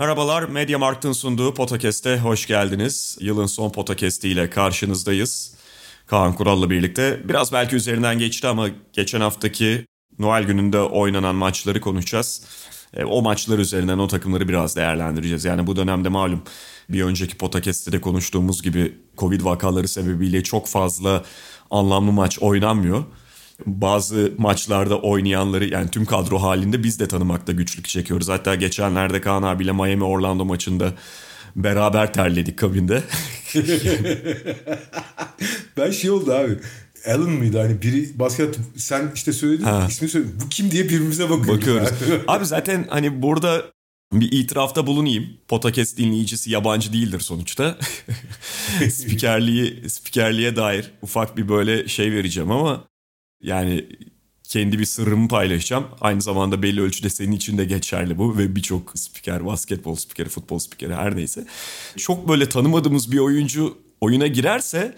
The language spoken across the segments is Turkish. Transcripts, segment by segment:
Merhabalar, Media Markt'ın sunduğu Potakest'e hoş geldiniz. Yılın son Potakest'i ile karşınızdayız. Kaan Kural'la birlikte. Biraz belki üzerinden geçti ama geçen haftaki Noel gününde oynanan maçları konuşacağız. E, o maçlar üzerinden o takımları biraz değerlendireceğiz. Yani bu dönemde malum bir önceki Potakest'te de konuştuğumuz gibi Covid vakaları sebebiyle çok fazla anlamlı maç oynanmıyor bazı maçlarda oynayanları yani tüm kadro halinde biz de tanımakta güçlük çekiyoruz. Hatta geçenlerde Kaan abiyle Miami Orlando maçında beraber terledik kabinde. ben şey oldu abi. Allen mıydı hani biri basket sen işte söyledin ha. ismi söyledin. Bu kim diye birbirimize bakıyoruz. Bakıyoruz. abi zaten hani burada bir itirafta bulunayım. Podcast dinleyicisi yabancı değildir sonuçta. spikerliği, spikerliğe dair ufak bir böyle şey vereceğim ama yani kendi bir sırrımı paylaşacağım. Aynı zamanda belli ölçüde senin için de geçerli bu ve birçok spiker, basketbol spikeri, futbol spikeri her neyse. Çok böyle tanımadığımız bir oyuncu oyuna girerse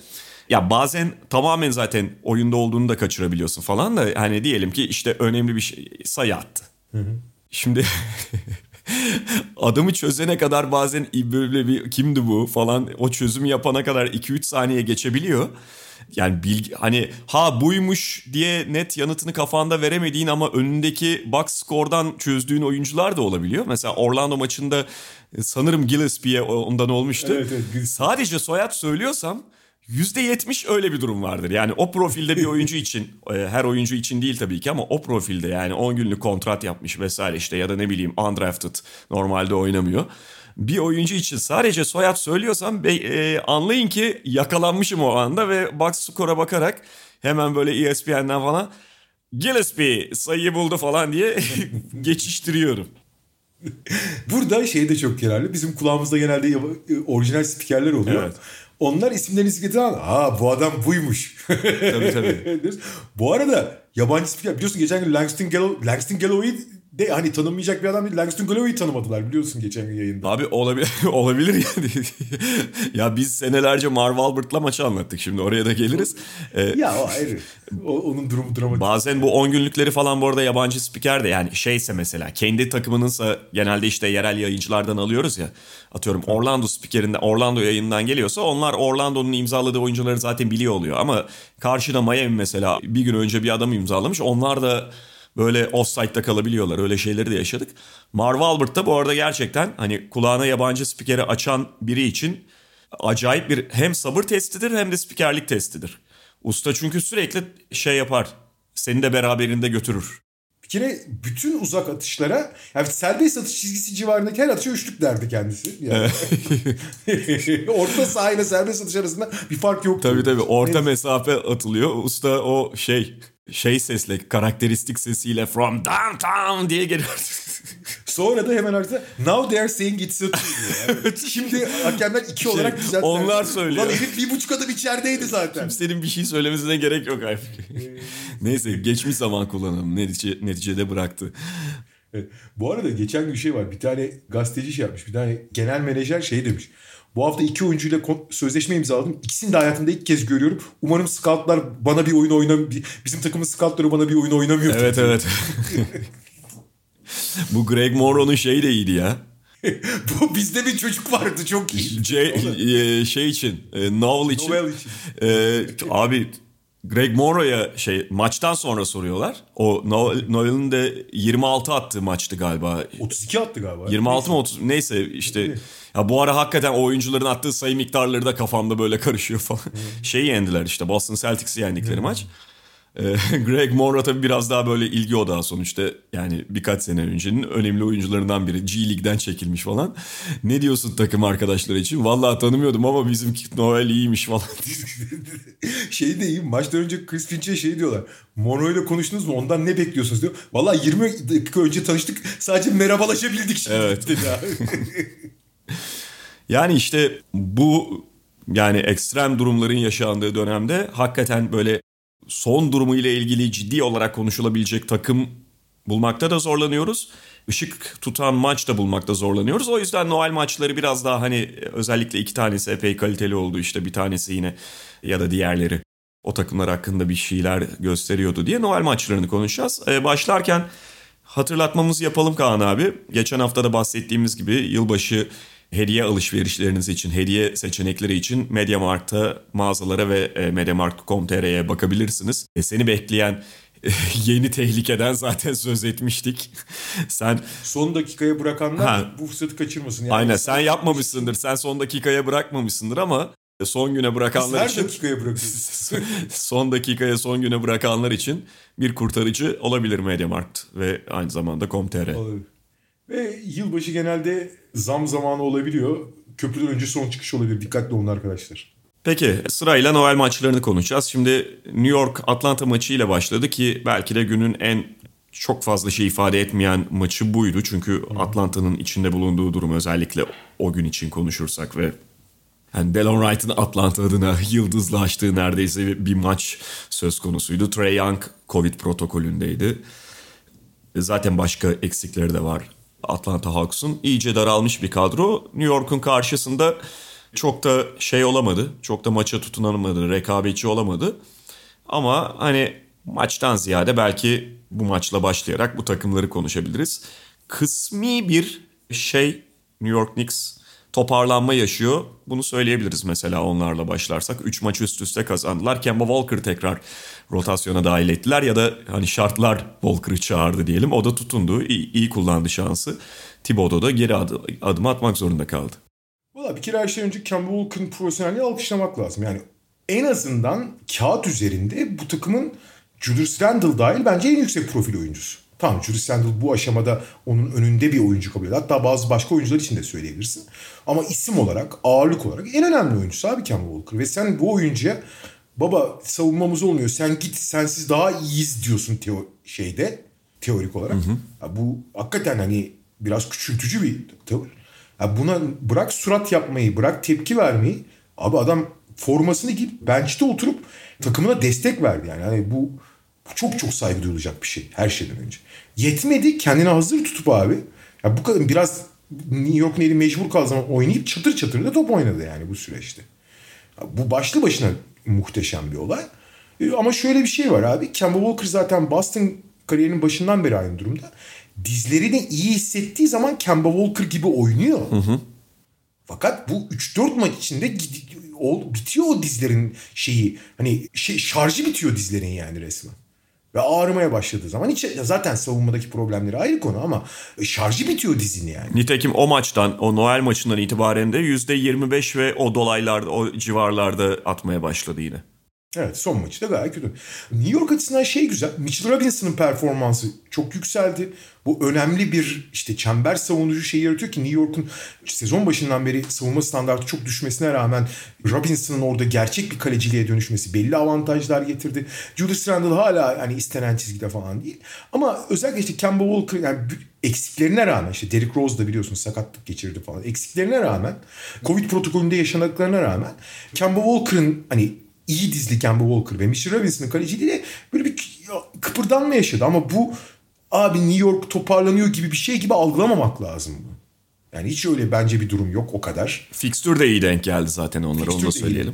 ya bazen tamamen zaten oyunda olduğunu da kaçırabiliyorsun falan da hani diyelim ki işte önemli bir şey sayı attı. Hı hı. Şimdi adamı çözene kadar bazen böyle bir kimdi bu falan o çözümü yapana kadar 2-3 saniye geçebiliyor yani bilgi hani ha buymuş diye net yanıtını kafanda veremediğin ama önündeki box score'dan çözdüğün oyuncular da olabiliyor. Mesela Orlando maçında e, sanırım Gillespie'ye ondan olmuştu. Evet, evet. Sadece soyad söylüyorsam %70 öyle bir durum vardır. Yani o profilde bir oyuncu için e, her oyuncu için değil tabii ki ama o profilde yani 10 günlük kontrat yapmış vesaire işte ya da ne bileyim undrafted normalde oynamıyor bir oyuncu için sadece soyad söylüyorsam e, anlayın ki yakalanmışım o anda ve box score'a bakarak hemen böyle ESPN'den falan Gillespie sayıyı buldu falan diye geçiştiriyorum. Burada şey de çok yararlı. Bizim kulağımızda genelde e, orijinal spikerler oluyor. Evet. Onlar isimlerini zikreden aa bu adam buymuş. tabii tabii. bu arada yabancı spiker biliyorsun geçen gün Langston, Gallo Langston Galloway de hani tanınmayacak bir adam değil. Langston Galloway'i tanımadılar biliyorsun geçen gün yayında. Abi olabilir, olabilir yani. ya biz senelerce Marv Albert'la maçı anlattık şimdi oraya da geliriz. Ee, ya o ayrı. O, onun durumu dramatik. Bazen bu 10 günlükleri falan bu arada yabancı spiker de yani şeyse mesela kendi takımınınsa genelde işte yerel yayıncılardan alıyoruz ya. Atıyorum Orlando spikerinde Orlando yayından geliyorsa onlar Orlando'nun imzaladığı oyuncuları zaten biliyor oluyor. Ama karşıda Miami mesela bir gün önce bir adam imzalamış. Onlar da böyle offside'da kalabiliyorlar. Öyle şeyleri de yaşadık. Marv Albert da bu arada gerçekten hani kulağına yabancı spikeri açan biri için acayip bir hem sabır testidir hem de spikerlik testidir. Usta çünkü sürekli şey yapar. Seni de beraberinde götürür. Bir kere bütün uzak atışlara yani serbest atış çizgisi civarındaki her atışa üçlük derdi kendisi. Yani. orta sahayla serbest atış arasında bir fark yok. Tabii tabii orta mesafe atılıyor. Usta o şey şey sesle, karakteristik sesiyle from downtown diye geliyor. Sonra da hemen arkasında now they are saying it's a two. Şimdi hakemler iki şey, olarak düzelttiler. Onlar söylüyor. Lan herif bir buçuk adım içerideydi zaten. Kimsenin bir şey söylemesine gerek yok artık. Neyse geçmiş zaman kullanalım. Netice, neticede bıraktı. Evet. Bu arada geçen gün şey var. Bir tane gazeteci şey yapmış. Bir tane genel menajer şey demiş. Bu hafta iki oyuncuyla sözleşme imzaladım. İkisini de hayatımda ilk kez görüyorum. Umarım scoutlar bana bir oyun oynam bizim takımın scoutları bana bir oyun oynamıyor. Evet evet. Bu Greg Monroe'nun şeyi de iyiydi ya. Bu bizde bir çocuk vardı çok iyi. C, e, şey için, e, Novel için. Novel için. E, abi Greg Monroe'ya şey maçtan sonra soruyorlar. O Noel'in de 26 attığı maçtı galiba. 32 attı galiba. 26 neyse. mı 30 neyse işte ya bu ara hakikaten oyuncuların attığı sayı miktarları da kafamda böyle karışıyor falan. Şeyi yendiler işte Boston Celtics'i yendikleri maç. Ee, Greg Monroe tabii biraz daha böyle ilgi odağı sonuçta. Yani birkaç sene öncenin önemli oyuncularından biri. G League'den çekilmiş falan. Ne diyorsun takım arkadaşları için? Vallahi tanımıyordum ama bizim Noel iyiymiş falan. şey de iyi. Maçtan önce Chris Finch'e şey diyorlar. Monroe ile konuştunuz mu? Ondan ne bekliyorsunuz diyor. Vallahi 20 dakika önce tanıştık. Sadece merhabalaşabildik şimdi. Evet. yani işte bu Yani ekstrem durumların yaşandığı dönemde hakikaten böyle son durumu ile ilgili ciddi olarak konuşulabilecek takım bulmakta da zorlanıyoruz. Işık tutan maç da bulmakta zorlanıyoruz. O yüzden Noel maçları biraz daha hani özellikle iki tanesi epey kaliteli oldu işte bir tanesi yine ya da diğerleri o takımlar hakkında bir şeyler gösteriyordu diye Noel maçlarını konuşacağız. Ee, başlarken hatırlatmamız yapalım Kaan abi. Geçen hafta da bahsettiğimiz gibi yılbaşı hediye alışverişleriniz için, hediye seçenekleri için Mediamarkt'a, mağazalara ve e, mediamarkt.com.tr'ye bakabilirsiniz. E, seni bekleyen yeni tehlikeden zaten söz etmiştik. sen son dakikaya bırakanlar ha. bu fırsatı kaçırmasın. Yani Aynen sen yapmamışsındır. Sen son dakikaya bırakmamışsındır ama son güne bırakanlar Biz için dakikaya bırakıyoruz. son dakikaya son güne bırakanlar için bir kurtarıcı olabilir Mediamarkt ve aynı zamanda com.tr. Olabilir. Ve yılbaşı genelde zam zamanı olabiliyor. Köprüden önce son çıkış olabilir. Dikkatli olun arkadaşlar. Peki sırayla Noel maçlarını konuşacağız. Şimdi New York Atlanta maçıyla başladı ki belki de günün en çok fazla şey ifade etmeyen maçı buydu. Çünkü Atlanta'nın içinde bulunduğu durum özellikle o gün için konuşursak ve yani Delon Wright'ın Atlanta adına yıldızlaştığı neredeyse bir maç söz konusuydu. Trey Young Covid protokolündeydi. Zaten başka eksikleri de var Atlanta Hawks'un. iyice daralmış bir kadro. New York'un karşısında çok da şey olamadı. Çok da maça tutunamadı, rekabetçi olamadı. Ama hani maçtan ziyade belki bu maçla başlayarak bu takımları konuşabiliriz. Kısmi bir şey New York Knicks toparlanma yaşıyor. Bunu söyleyebiliriz mesela onlarla başlarsak. 3 maç üst üste kazandılar. Kemba Walker tekrar rotasyona dahil ettiler ya da hani şartlar Walker'ı çağırdı diyelim. O da tutundu. İyi, iyi kullandı şansı. Thibodeau da geri adı, adım atmak zorunda kaldı. Valla bir kere her şeyden önce Kemba Walker'ın profesyonelliği alkışlamak lazım. Yani en azından kağıt üzerinde bu takımın Julius Randle dahil bence en yüksek profil oyuncusu. Tamam Julius Randle bu aşamada onun önünde bir oyuncu kabul ediyor. Hatta bazı başka oyuncular için de söyleyebilirsin. Ama isim olarak, ağırlık olarak en önemli oyuncusu abi Kemba Walker. Ve sen bu oyuncuya baba savunmamız olmuyor sen git sensiz daha iyiyiz diyorsun teo şeyde teorik olarak. Hı hı. Ya bu hakikaten hani biraz küçültücü bir tavır. Ya buna bırak surat yapmayı, bırak tepki vermeyi. Abi adam formasını giyip bench'te oturup takımına destek verdi yani. Hani bu, bu çok çok saygı duyulacak bir şey her şeyden önce. Yetmedi kendini hazır tutup abi. Ya bu kadar biraz New York neydi mecbur kaldığı zaman oynayıp çatır çatır da top oynadı yani bu süreçte. Ya bu başlı başına muhteşem bir olay. E, ama şöyle bir şey var abi. Kemba Walker zaten Boston kariyerinin başından beri aynı durumda. Dizlerini iyi hissettiği zaman Kemba Walker gibi oynuyor. Hı hı. Fakat bu 3-4 maç içinde bitiyor o dizlerin şeyi. Hani şey, şarjı bitiyor dizlerin yani resmen. Ve ağrımaya başladığı zaman hiç zaten savunmadaki problemleri ayrı konu ama şarjı bitiyor dizini yani. Nitekim o maçtan, o Noel maçından itibaren de %25 ve o dolaylarda, o civarlarda atmaya başladı yine. Evet son maçı da gayet kötü. New York açısından şey güzel. Mitchell Robinson'ın performansı çok yükseldi. Bu önemli bir işte çember savunucu şeyi yaratıyor ki New York'un sezon başından beri savunma standartı çok düşmesine rağmen Robinson'ın orada gerçek bir kaleciliğe dönüşmesi belli avantajlar getirdi. Julius Randle hala hani istenen çizgide falan değil. Ama özellikle işte Kemba Walker yani eksiklerine rağmen işte Derrick Rose da biliyorsun sakatlık geçirdi falan. Eksiklerine rağmen Covid protokolünde yaşadıklarına rağmen Kemba Walker'ın hani iyi dizli Kemba Walker ve Mitchell Robinson'ın kaleciliğiyle böyle bir kıpırdanma yaşadı. Ama bu abi New York toparlanıyor gibi bir şey gibi algılamamak lazım. Yani hiç öyle bence bir durum yok o kadar. Fixture de iyi denk geldi zaten onlara Fixture onu da söyleyelim.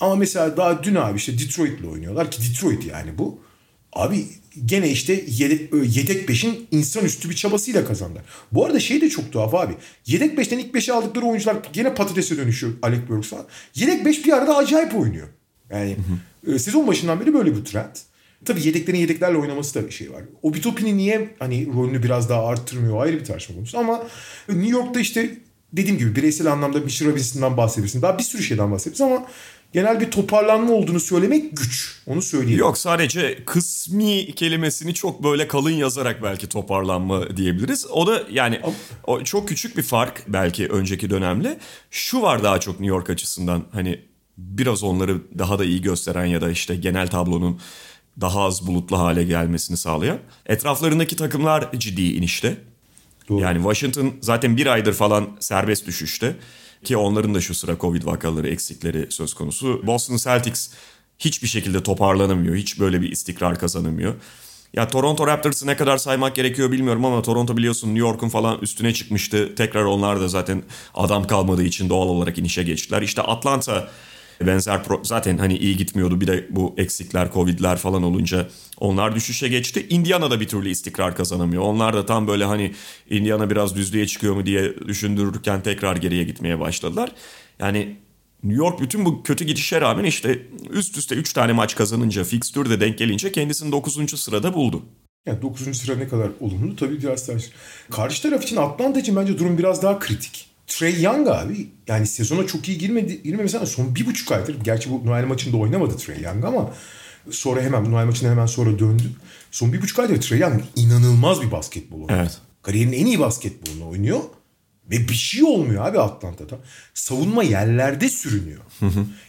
Ama mesela daha dün abi işte Detroit'le oynuyorlar ki Detroit yani bu. Abi gene işte yedek, yedek beşin insanüstü bir çabasıyla kazandılar. Bu arada şey de çok tuhaf abi. Yedek beşten ilk beşe aldıkları oyuncular gene patatese dönüşüyor Alec Burks falan. Yedek beş bir arada acayip oynuyor. Yani hı hı. E, sezon başından beri böyle bir trend. Tabii yedeklerin yedeklerle oynaması da bir şey var. O Bitopini niye hani rolünü biraz daha arttırmıyor ayrı bir tartışma konusu. Ama New York'ta işte dediğim gibi bireysel anlamda Mitchell Robinson'dan bahsedebilirsin. Daha bir sürü şeyden bahsedebilirsin ama genel bir toparlanma olduğunu söylemek güç. Onu söyleyeyim. Yok sadece kısmi kelimesini çok böyle kalın yazarak belki toparlanma diyebiliriz. O da yani o çok küçük bir fark belki önceki dönemle. Şu var daha çok New York açısından hani biraz onları daha da iyi gösteren ya da işte genel tablonun daha az bulutlu hale gelmesini sağlayan. Etraflarındaki takımlar ciddi inişte. Doğru. Yani Washington zaten bir aydır falan serbest düşüşte. Ki onların da şu sıra Covid vakaları, eksikleri söz konusu. Boston Celtics hiçbir şekilde toparlanamıyor. Hiç böyle bir istikrar kazanamıyor. Ya Toronto Raptors'ı ne kadar saymak gerekiyor bilmiyorum ama Toronto biliyorsun New York'un falan üstüne çıkmıştı. Tekrar onlar da zaten adam kalmadığı için doğal olarak inişe geçtiler. İşte Atlanta benzer pro- zaten hani iyi gitmiyordu. Bir de bu eksikler, covidler falan olunca onlar düşüşe geçti. Indiana da bir türlü istikrar kazanamıyor. Onlar da tam böyle hani Indiana biraz düzlüğe çıkıyor mu diye düşündürürken tekrar geriye gitmeye başladılar. Yani New York bütün bu kötü gidişe rağmen işte üst üste 3 tane maç kazanınca, fikstür de denk gelince kendisini 9. sırada buldu. Yani 9. sıra ne kadar olumlu tabii biraz daha. Karşı taraf için Atlanta için bence durum biraz daha kritik. Trey Young abi yani sezona çok iyi girmedi, girmemesi ama son bir buçuk aydır. Gerçi bu Noel maçında oynamadı Trey Young ama sonra hemen Noel maçında hemen sonra döndü. Son bir buçuk aydır Trey Young inanılmaz bir basketbol oynuyor. Evet. Kariyerinin en iyi basketbolunu oynuyor. Ve bir şey olmuyor abi Atlanta'da. Savunma yerlerde sürünüyor.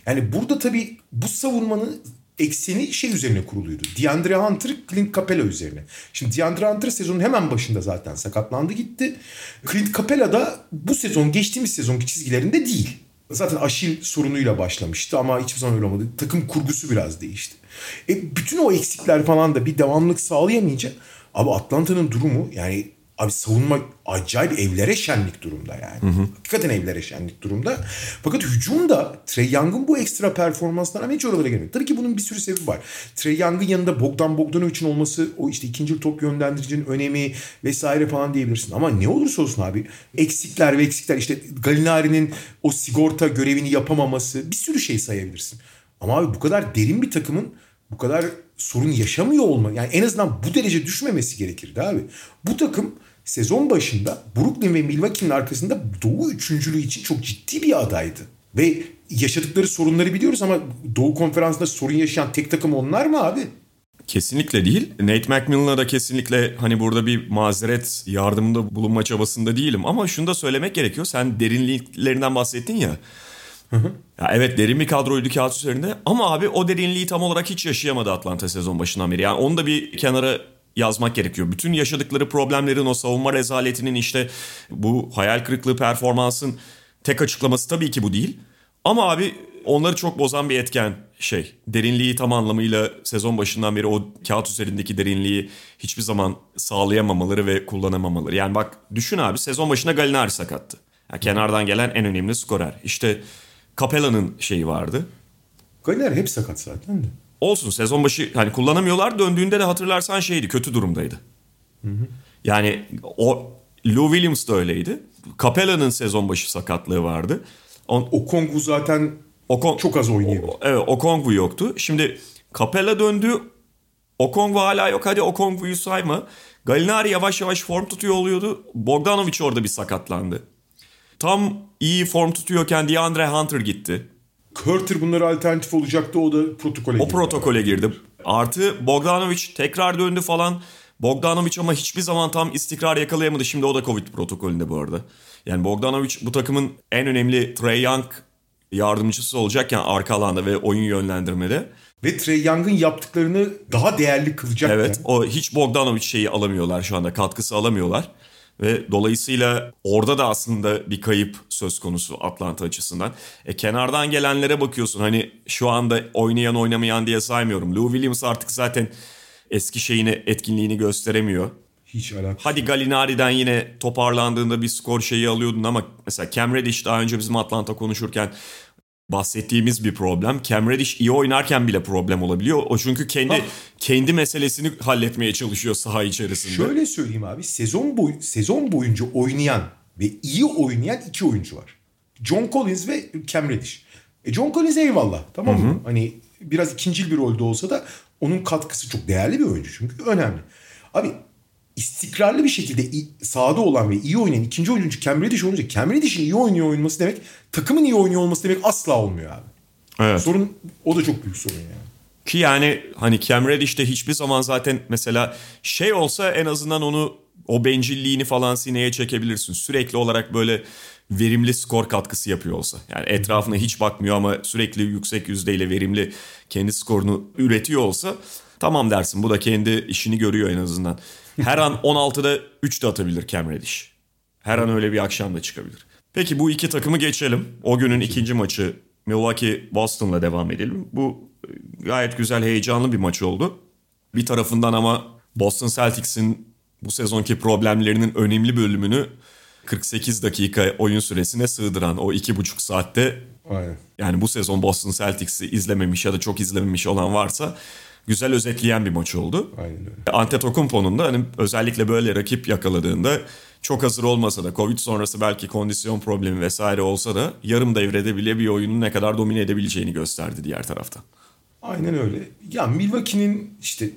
Yani burada tabii bu savunmanın ekseni şey üzerine kuruluydu. DeAndre Hunter, Clint Capela üzerine. Şimdi DeAndre Hunter sezonun hemen başında zaten sakatlandı gitti. Clint Capela da bu sezon geçtiğimiz sezonki çizgilerinde değil. Zaten aşil sorunuyla başlamıştı ama hiçbir zaman öyle olmadı. Takım kurgusu biraz değişti. E bütün o eksikler falan da bir devamlık sağlayamayınca abi Atlanta'nın durumu yani Abi savunma acayip evlere şenlik durumda yani. Hı hı. Hakikaten evlere şenlik durumda. Fakat hücum da Trey Young'ın bu ekstra performanslarına hiç oralara gelmiyor. Tabii ki bunun bir sürü sebebi var. Trey Young'ın yanında Bogdan Bogdanovic'in olması o işte ikinci top yönlendiricinin önemi vesaire falan diyebilirsin. Ama ne olursa olsun abi eksikler ve eksikler işte Galinari'nin o sigorta görevini yapamaması bir sürü şey sayabilirsin. Ama abi bu kadar derin bir takımın bu kadar sorun yaşamıyor olma yani en azından bu derece düşmemesi gerekirdi abi. Bu takım sezon başında Brooklyn ve Milwaukee'nin arkasında Doğu üçüncülüğü için çok ciddi bir adaydı. Ve yaşadıkları sorunları biliyoruz ama Doğu Konferansı'nda sorun yaşayan tek takım onlar mı abi? Kesinlikle değil. Nate McMillan'a da kesinlikle hani burada bir mazeret yardımında bulunma çabasında değilim. Ama şunu da söylemek gerekiyor. Sen derinliklerinden bahsettin ya. Ya evet derin bir kadroydu kağıt üzerinde ama abi o derinliği tam olarak hiç yaşayamadı Atlanta sezon başından beri. Yani onu da bir kenara yazmak gerekiyor. Bütün yaşadıkları problemlerin o savunma rezaletinin işte bu hayal kırıklığı performansın tek açıklaması tabii ki bu değil. Ama abi onları çok bozan bir etken şey. Derinliği tam anlamıyla sezon başından beri o kağıt üzerindeki derinliği hiçbir zaman sağlayamamaları ve kullanamamaları. Yani bak düşün abi sezon başına Galinari sakattı. Yani kenardan gelen en önemli skorer. İşte Capella'nın şeyi vardı. Galinari hep sakat zaten de. Olsun sezon başı hani kullanamıyorlar döndüğünde de hatırlarsan şeydi kötü durumdaydı. Hı hı. Yani o Lou Williams da öyleydi. Capella'nın sezon başı sakatlığı vardı. On, Okongu zaten Okon, çok az oynuyor. Evet Okongu yoktu. Şimdi Capella döndü. Okongu hala yok. Hadi Okongu'yu sayma. Galinari yavaş yavaş form tutuyor oluyordu. Bogdanovic orada bir sakatlandı. Tam iyi form tutuyorken DeAndre Hunter gitti. Curter bunlara alternatif olacaktı o da protokole girdi. O protokole girdi. Artı Bogdanovic tekrar döndü falan. Bogdanovic ama hiçbir zaman tam istikrar yakalayamadı. Şimdi o da Covid protokolünde bu arada. Yani Bogdanovic bu takımın en önemli Trey Young yardımcısı olacakken arka alanda ve oyun yönlendirmede. Ve Trey Young'ın yaptıklarını daha değerli kılacakken. Evet o hiç Bogdanovic şeyi alamıyorlar şu anda katkısı alamıyorlar. Ve dolayısıyla orada da aslında bir kayıp söz konusu Atlanta açısından. E kenardan gelenlere bakıyorsun hani şu anda oynayan oynamayan diye saymıyorum. Lou Williams artık zaten eski şeyini etkinliğini gösteremiyor. Hiç alakası. Hadi Galinari'den yine toparlandığında bir skor şeyi alıyordun ama mesela Cam Reddish daha önce bizim Atlanta konuşurken bahsettiğimiz bir problem. Cam Reddish iyi oynarken bile problem olabiliyor. O çünkü kendi ha. kendi meselesini halletmeye çalışıyor saha içerisinde. Şöyle söyleyeyim abi. Sezon boy sezon boyunca oynayan ve iyi oynayan iki oyuncu var. John Collins ve Cam Reddish. E John Collins eyvallah tamam mı? Hı hı. Hani biraz ikincil bir rolde olsa da onun katkısı çok değerli bir oyuncu çünkü önemli. Abi istikrarlı bir şekilde sahada olan ve iyi oynayan ikinci oyuncu Cam Reddish olunca Cam Reddish'in iyi oynuyor olması demek takımın iyi oynuyor olması demek asla olmuyor abi. Evet. Sorun o da çok büyük sorun yani. Ki yani hani Cam Reddish de hiçbir zaman zaten mesela şey olsa en azından onu o bencilliğini falan sineye çekebilirsin. Sürekli olarak böyle verimli skor katkısı yapıyor olsa. Yani etrafına hiç bakmıyor ama sürekli yüksek yüzdeyle verimli kendi skorunu üretiyor olsa Tamam dersin bu da kendi işini görüyor en azından. Her an 16'da 3 de atabilir Cam Reddish. Her an öyle bir akşam da çıkabilir. Peki bu iki takımı geçelim. O günün ikinci maçı Milwaukee Boston'la devam edelim. Bu e, gayet güzel heyecanlı bir maç oldu. Bir tarafından ama Boston Celtics'in bu sezonki problemlerinin önemli bölümünü 48 dakika oyun süresine sığdıran o iki buçuk saatte Aynen. yani bu sezon Boston Celtics'i izlememiş ya da çok izlememiş olan varsa güzel özetleyen bir maç oldu. Aynen öyle. Antetokounmpo'nun da hani özellikle böyle rakip yakaladığında çok hazır olmasa da Covid sonrası belki kondisyon problemi vesaire olsa da yarım devrede bile bir oyunu ne kadar domine edebileceğini gösterdi diğer tarafta. Aynen öyle. Ya Milwaukee'nin işte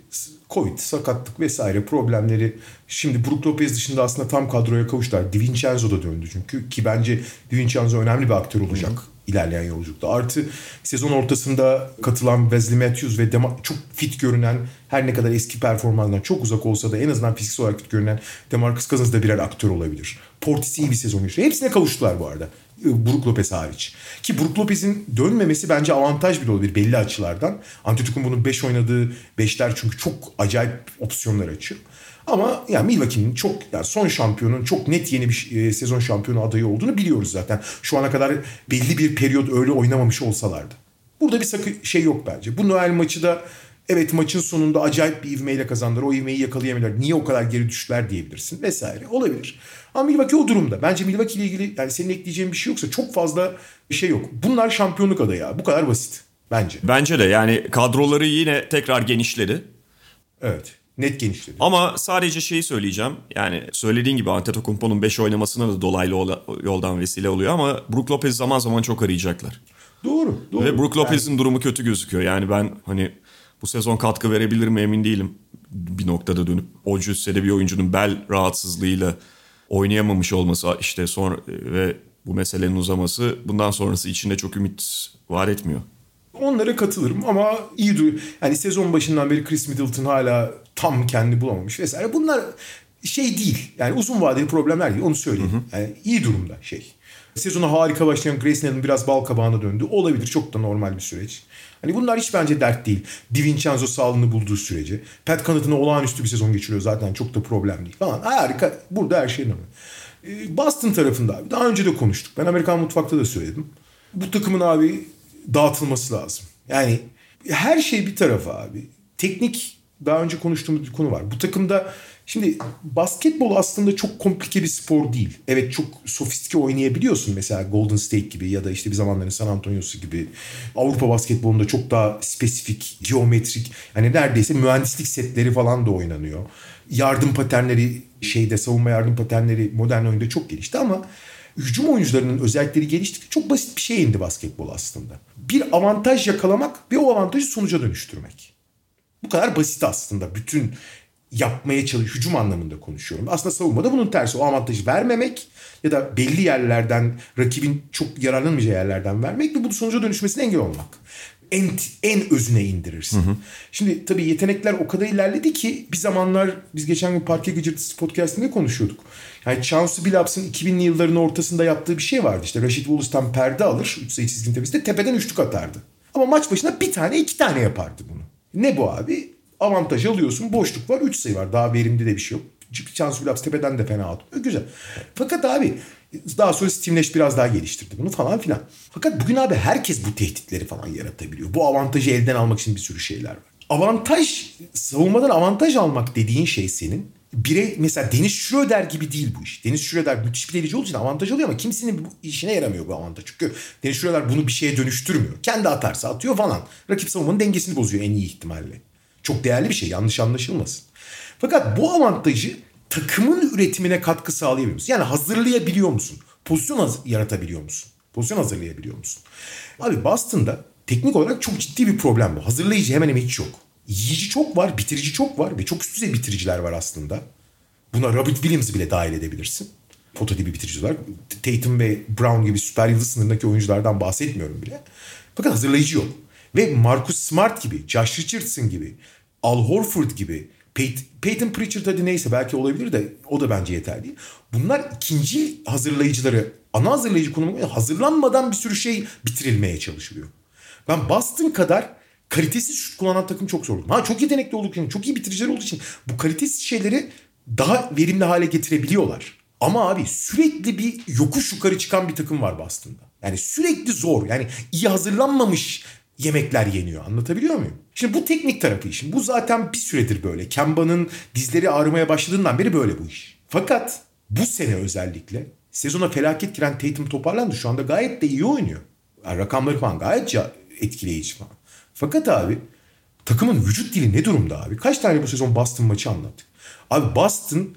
Covid, sakatlık vesaire problemleri şimdi Brook Lopez dışında aslında tam kadroya kavuştular. DiVincenzo da döndü çünkü ki bence DiVincenzo önemli bir aktör olacak. Hı-hı ilerleyen yolculukta. Artı sezon ortasında katılan Wesley Matthews ve Dema- çok fit görünen her ne kadar eski performansından çok uzak olsa da en azından fiziksel olarak fit görünen Demarcus Cousins da birer aktör olabilir. Portis iyi bir sezon geçiriyor. Hepsine kavuştular bu arada. Brook Lopez hariç. Ki Brook Lopez'in dönmemesi bence avantaj bile olabilir belli açılardan. Antetokounmpo'nun 5 oynadığı 5'ler çünkü çok acayip opsiyonlar açıyor. Ama yani Milwaukee'nin çok yani son şampiyonun çok net yeni bir e, sezon şampiyonu adayı olduğunu biliyoruz zaten. Şu ana kadar belli bir periyot öyle oynamamış olsalardı. Burada bir sakı şey yok bence. Bu Noel maçı da evet maçın sonunda acayip bir ivmeyle kazandılar. O ivmeyi yakalayamıyorlar. Niye o kadar geri düştüler diyebilirsin vesaire. Olabilir. Ama Milwaukee o durumda. Bence Milwaukee ile ilgili yani senin ekleyeceğin bir şey yoksa çok fazla bir şey yok. Bunlar şampiyonluk adayı ya. Bu kadar basit. Bence. Bence de yani kadroları yine tekrar genişledi. Evet. Net genişledi. Ama sadece şeyi söyleyeceğim. Yani söylediğin gibi Antetokounmpo'nun 5 oynamasına da dolaylı yoldan vesile oluyor ama Brook Lopez zaman zaman çok arayacaklar. Doğru. doğru. Ve Brook Lopez'in yani... durumu kötü gözüküyor. Yani ben hani bu sezon katkı verebilir mi emin değilim. Bir noktada dönüp o cüssede bir oyuncunun bel rahatsızlığıyla oynayamamış olması işte sonra ve bu meselenin uzaması bundan sonrası içinde çok ümit var etmiyor. Onlara katılırım ama iyi duruyor. Yani sezon başından beri Chris Middleton hala tam kendi bulamamış vesaire. Bunlar şey değil. Yani uzun vadeli problemler değil. Onu söyleyeyim. Hı hı. Yani iyi durumda şey. Sezona harika başlayan Grayson Allen biraz bal kabağına döndü. Olabilir. Çok da normal bir süreç. Hani bunlar hiç bence dert değil. DiVincenzo sağlığını bulduğu sürece. Pat Connaughton'a olağanüstü bir sezon geçiriyor zaten. Çok da problem değil falan. Harika. Burada her şey normal. Ee, Boston tarafında abi. Daha önce de konuştuk. Ben Amerikan mutfakta da söyledim. Bu takımın abi dağıtılması lazım. Yani her şey bir tarafa abi. Teknik daha önce konuştuğumuz bir konu var. Bu takımda şimdi basketbol aslında çok komplike bir spor değil. Evet çok sofistike oynayabiliyorsun mesela Golden State gibi ya da işte bir zamanların San Antonio'su gibi. Avrupa basketbolunda çok daha spesifik, geometrik yani neredeyse mühendislik setleri falan da oynanıyor. Yardım paternleri şeyde savunma yardım paternleri modern oyunda çok gelişti ama hücum oyuncularının özellikleri geliştikçe çok basit bir şey indi basketbol aslında. Bir avantaj yakalamak ve o avantajı sonuca dönüştürmek. Bu kadar basit aslında bütün yapmaya çalış hücum anlamında konuşuyorum. Aslında savunmada bunun tersi. O avantajı vermemek ya da belli yerlerden rakibin çok yararlanmayacağı yerlerden vermek ve bu sonuca dönüşmesine engel olmak. En, en özüne indirirsin. Hı hı. Şimdi tabii yetenekler o kadar ilerledi ki bir zamanlar biz geçen gün Parke Gıcırtısı podcastinde konuşuyorduk. Yani Chauncey Billups'ın 2000'li yılların ortasında yaptığı bir şey vardı. İşte Rashid Wallace'tan perde alır. Üç sayı çizginin tepesinde tepeden üçlük atardı. Ama maç başına bir tane iki tane yapardı bunu. Ne bu abi? Avantaj alıyorsun. Boşluk var. Üç sayı var. Daha verimli de bir şey yok. Chauncey Billups tepeden de fena atmıyor. Güzel. Fakat abi daha sonra Nash biraz daha geliştirdi bunu falan filan. Fakat bugün abi herkes bu tehditleri falan yaratabiliyor. Bu avantajı elden almak için bir sürü şeyler var. Avantaj, savunmadan avantaj almak dediğin şey senin bire mesela Deniz Schroeder gibi değil bu iş. Deniz Schroeder müthiş bir delici olduğu için avantaj alıyor ama kimsenin bu işine yaramıyor bu avantaj. Çünkü Deniz Schroeder bunu bir şeye dönüştürmüyor. Kendi atarsa atıyor falan. Rakip savunmanın dengesini bozuyor en iyi ihtimalle. Çok değerli bir şey yanlış anlaşılmasın. Fakat bu avantajı takımın üretimine katkı sağlayabiliyor musun? Yani hazırlayabiliyor musun? Pozisyon haz- yaratabiliyor musun? Pozisyon hazırlayabiliyor musun? Abi Boston'da teknik olarak çok ciddi bir problem bu. Hazırlayıcı hemen hemen hiç yok yiyici çok var, bitirici çok var ve çok üst düzey bitiriciler var aslında. Buna Robert Williams bile dahil edebilirsin. Foto gibi bitiriciler. Tatum ve Brown gibi süper yıldız sınırındaki oyunculardan bahsetmiyorum bile. Fakat hazırlayıcı yok. Ve Marcus Smart gibi, Josh Richardson gibi, Al Horford gibi, Peyton, Pritchard hadi neyse belki olabilir de o da bence yeterli. Bunlar ikinci hazırlayıcıları, ana hazırlayıcı konumu hazırlanmadan bir sürü şey bitirilmeye çalışılıyor. Ben Boston kadar kalitesiz şut kullanan takım çok zor. Ha çok yetenekli olduk için, çok iyi bitiriciler olduğu için bu kalitesiz şeyleri daha verimli hale getirebiliyorlar. Ama abi sürekli bir yokuş yukarı çıkan bir takım var Boston'da. Yani sürekli zor. Yani iyi hazırlanmamış yemekler yeniyor. Anlatabiliyor muyum? Şimdi bu teknik tarafı işin. Bu zaten bir süredir böyle. Kemba'nın dizleri ağrımaya başladığından beri böyle bu iş. Fakat bu sene özellikle sezona felaket giren Tatum toparlandı. Şu anda gayet de iyi oynuyor. Yani rakamları falan gayet etkileyici falan. Fakat abi takımın vücut dili ne durumda abi? Kaç tane bu sezon Boston maçı anlattık. Abi Boston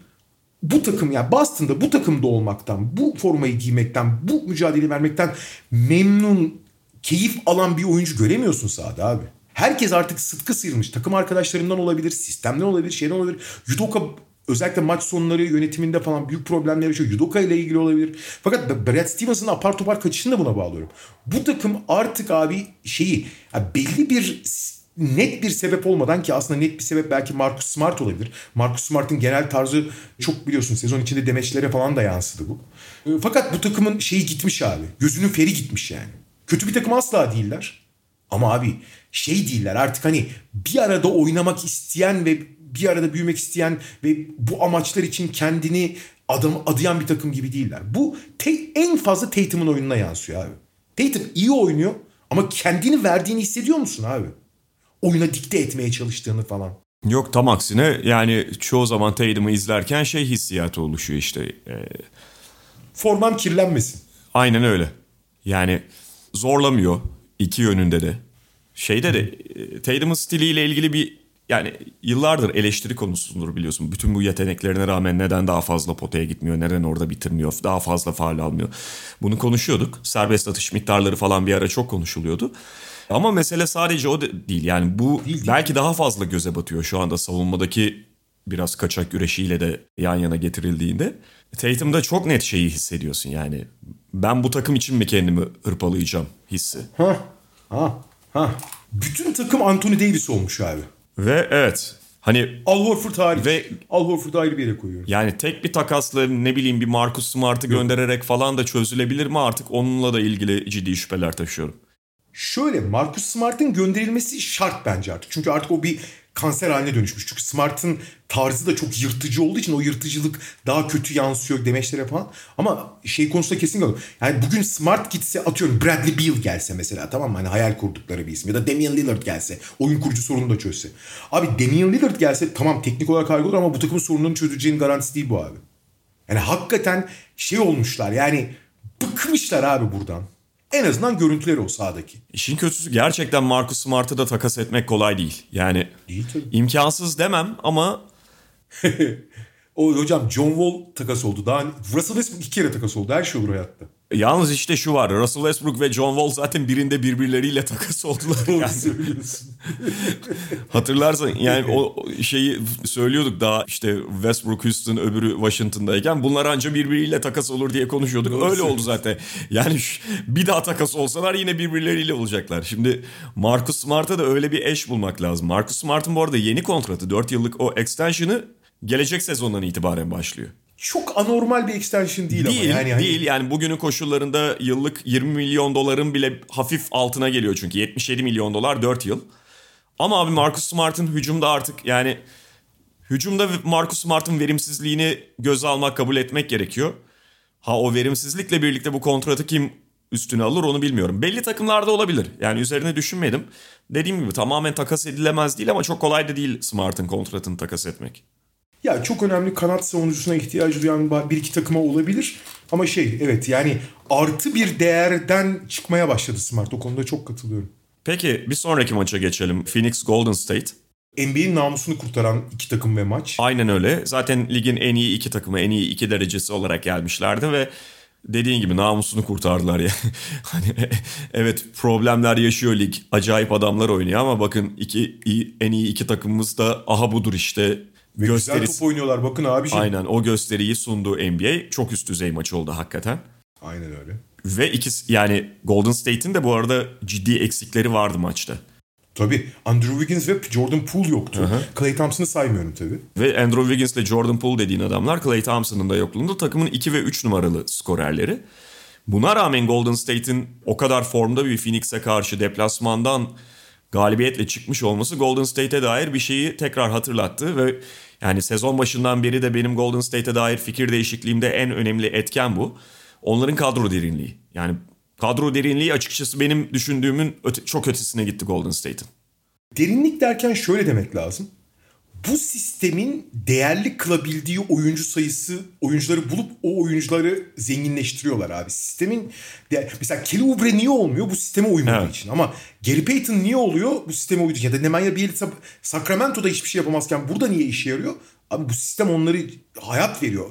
bu takım yani Boston'da bu takımda olmaktan, bu formayı giymekten, bu mücadele vermekten memnun, keyif alan bir oyuncu göremiyorsun sahada abi. Herkes artık sıtkı sıyırmış. Takım arkadaşlarından olabilir, sistemden olabilir, şeyden olabilir. Yudoka özellikle maç sonları yönetiminde falan büyük problemler yaşıyor. Yudoka ile ilgili olabilir. Fakat Brad Stevens'ın apar topar kaçışını da buna bağlıyorum. Bu takım artık abi şeyi belli bir net bir sebep olmadan ki aslında net bir sebep belki Marcus Smart olabilir. Marcus Smart'ın genel tarzı çok biliyorsun sezon içinde demeçlere falan da yansıdı bu. Ee, fakat bu takımın şeyi gitmiş abi. Gözünün feri gitmiş yani. Kötü bir takım asla değiller. Ama abi şey değiller artık hani bir arada oynamak isteyen ve bir arada büyümek isteyen ve bu amaçlar için kendini adam adayan bir takım gibi değiller. Bu en fazla Tatum'un oyununa yansıyor abi. Tatum iyi oynuyor ama kendini verdiğini hissediyor musun abi? Oyuna dikte etmeye çalıştığını falan. Yok tam aksine yani çoğu zaman Tatum'u izlerken şey hissiyatı oluşuyor işte. E... Formam kirlenmesin. Aynen öyle. Yani zorlamıyor iki yönünde de. Şeyde de e, Tatum'un stiliyle ilgili bir yani yıllardır eleştiri konusudur biliyorsun. Bütün bu yeteneklerine rağmen neden daha fazla potaya gitmiyor, neden orada bitirmiyor, daha fazla faal almıyor. Bunu konuşuyorduk. Serbest atış miktarları falan bir ara çok konuşuluyordu. Ama mesele sadece o değil. Yani bu değil, değil. belki daha fazla göze batıyor şu anda savunmadaki biraz kaçak güreşiyle de yan yana getirildiğinde. Tatum'da çok net şeyi hissediyorsun yani. Ben bu takım için mi kendimi hırpalayacağım hissi. Ha, ha, ha. Bütün takım Anthony Davis olmuş abi. Ve evet Hani Al Horford hariç. Ve Al Horford'u ayrı bir yere koyuyorum. Yani tek bir takasla ne bileyim bir Marcus Smart'ı göndererek falan da çözülebilir mi artık onunla da ilgili ciddi şüpheler taşıyorum. Şöyle Marcus Smart'ın gönderilmesi şart bence artık. Çünkü artık o bir kanser haline dönüşmüş. Çünkü Smart'ın tarzı da çok yırtıcı olduğu için o yırtıcılık daha kötü yansıyor demeçlere falan. Ama şey konusunda kesin kalıyor. Yani bugün Smart gitse atıyorum Bradley Beal gelse mesela tamam mı? Hani hayal kurdukları bir isim. Ya da Damian Lillard gelse. Oyun kurucu sorunu da çözse. Abi Damian Lillard gelse tamam teknik olarak harika olur ama bu takımın sorunlarını çözeceğinin garantisi değil bu abi. Yani hakikaten şey olmuşlar yani bıkmışlar abi buradan. En azından görüntüleri o sahadaki. İşin kötüsü gerçekten Marcus Smart'ı da takas etmek kolay değil. Yani değil tabii. imkansız demem ama... o hocam John Wall takas oldu. Daha Russell Westbrook iki kere takas oldu. Her şey olur hayatta. Yalnız işte şu var. Russell Westbrook ve John Wall zaten birinde birbirleriyle takas oldular. Yani. Hatırlarsan yani o şeyi söylüyorduk daha işte Westbrook Houston öbürü Washington'dayken bunlar anca birbiriyle takas olur diye konuşuyorduk. Doğru Öyle oldu zaten. Yani bir daha takas olsalar yine birbirleriyle olacaklar. Şimdi Marcus Smart'a da öyle bir eş bulmak lazım. Marcus Smart'ın bu arada yeni kontratı 4 yıllık o extension'ı gelecek sezondan itibaren başlıyor çok anormal bir extension değil, değil ama. Yani değil hani... yani bugünün koşullarında yıllık 20 milyon doların bile hafif altına geliyor çünkü 77 milyon dolar 4 yıl. Ama abi Marcus Smart'ın hücumda artık yani hücumda Marcus Smart'ın verimsizliğini göze almak kabul etmek gerekiyor. Ha o verimsizlikle birlikte bu kontratı kim üstüne alır onu bilmiyorum. Belli takımlarda olabilir. Yani üzerine düşünmedim. Dediğim gibi tamamen takas edilemez değil ama çok kolay da değil Smart'ın kontratını takas etmek. Ya çok önemli kanat savunucusuna ihtiyacı duyan bir iki takıma olabilir. Ama şey evet yani artı bir değerden çıkmaya başladı Smart. O konuda çok katılıyorum. Peki bir sonraki maça geçelim. Phoenix Golden State. NBA'in namusunu kurtaran iki takım ve maç. Aynen öyle. Zaten ligin en iyi iki takımı, en iyi iki derecesi olarak gelmişlerdi ve dediğin gibi namusunu kurtardılar ya. hani evet problemler yaşıyor lig. Acayip adamlar oynuyor ama bakın iki iyi, en iyi iki takımımız da aha budur işte ve gösterisi... güzel top oynuyorlar bakın abi. Aynen o gösteriyi sundu NBA. Çok üst düzey maç oldu hakikaten. Aynen öyle. Ve ikisi yani Golden State'in de bu arada ciddi eksikleri vardı maçta. Tabii. Andrew Wiggins ve Jordan Poole yoktu. Hı-hı. Clay Thompson'ı saymıyorum tabii. Ve Andrew Wiggins ile Jordan Poole dediğin adamlar Clay Thompson'ın da yokluğunda takımın 2 ve 3 numaralı skorerleri. Buna rağmen Golden State'in o kadar formda bir Phoenix'e karşı deplasmandan galibiyetle çıkmış olması Golden State'e dair bir şeyi tekrar hatırlattı ve yani sezon başından beri de benim Golden State'e dair fikir değişikliğimde en önemli etken bu. Onların kadro derinliği. Yani kadro derinliği açıkçası benim düşündüğümün öte, çok ötesine gitti Golden State'in. Derinlik derken şöyle demek lazım. Bu sistemin değerli kılabildiği oyuncu sayısı oyuncuları bulup o oyuncuları zenginleştiriyorlar abi. Sistemin mesela Kelly Oubre niye olmuyor? Bu sisteme uymadığı evet. için. Ama Gary Payton niye oluyor? Bu sisteme uyduğu için. Ya da Nemanja Bjelica Sacramento'da hiçbir şey yapamazken burada niye işe yarıyor? Abi bu sistem onları hayat veriyor.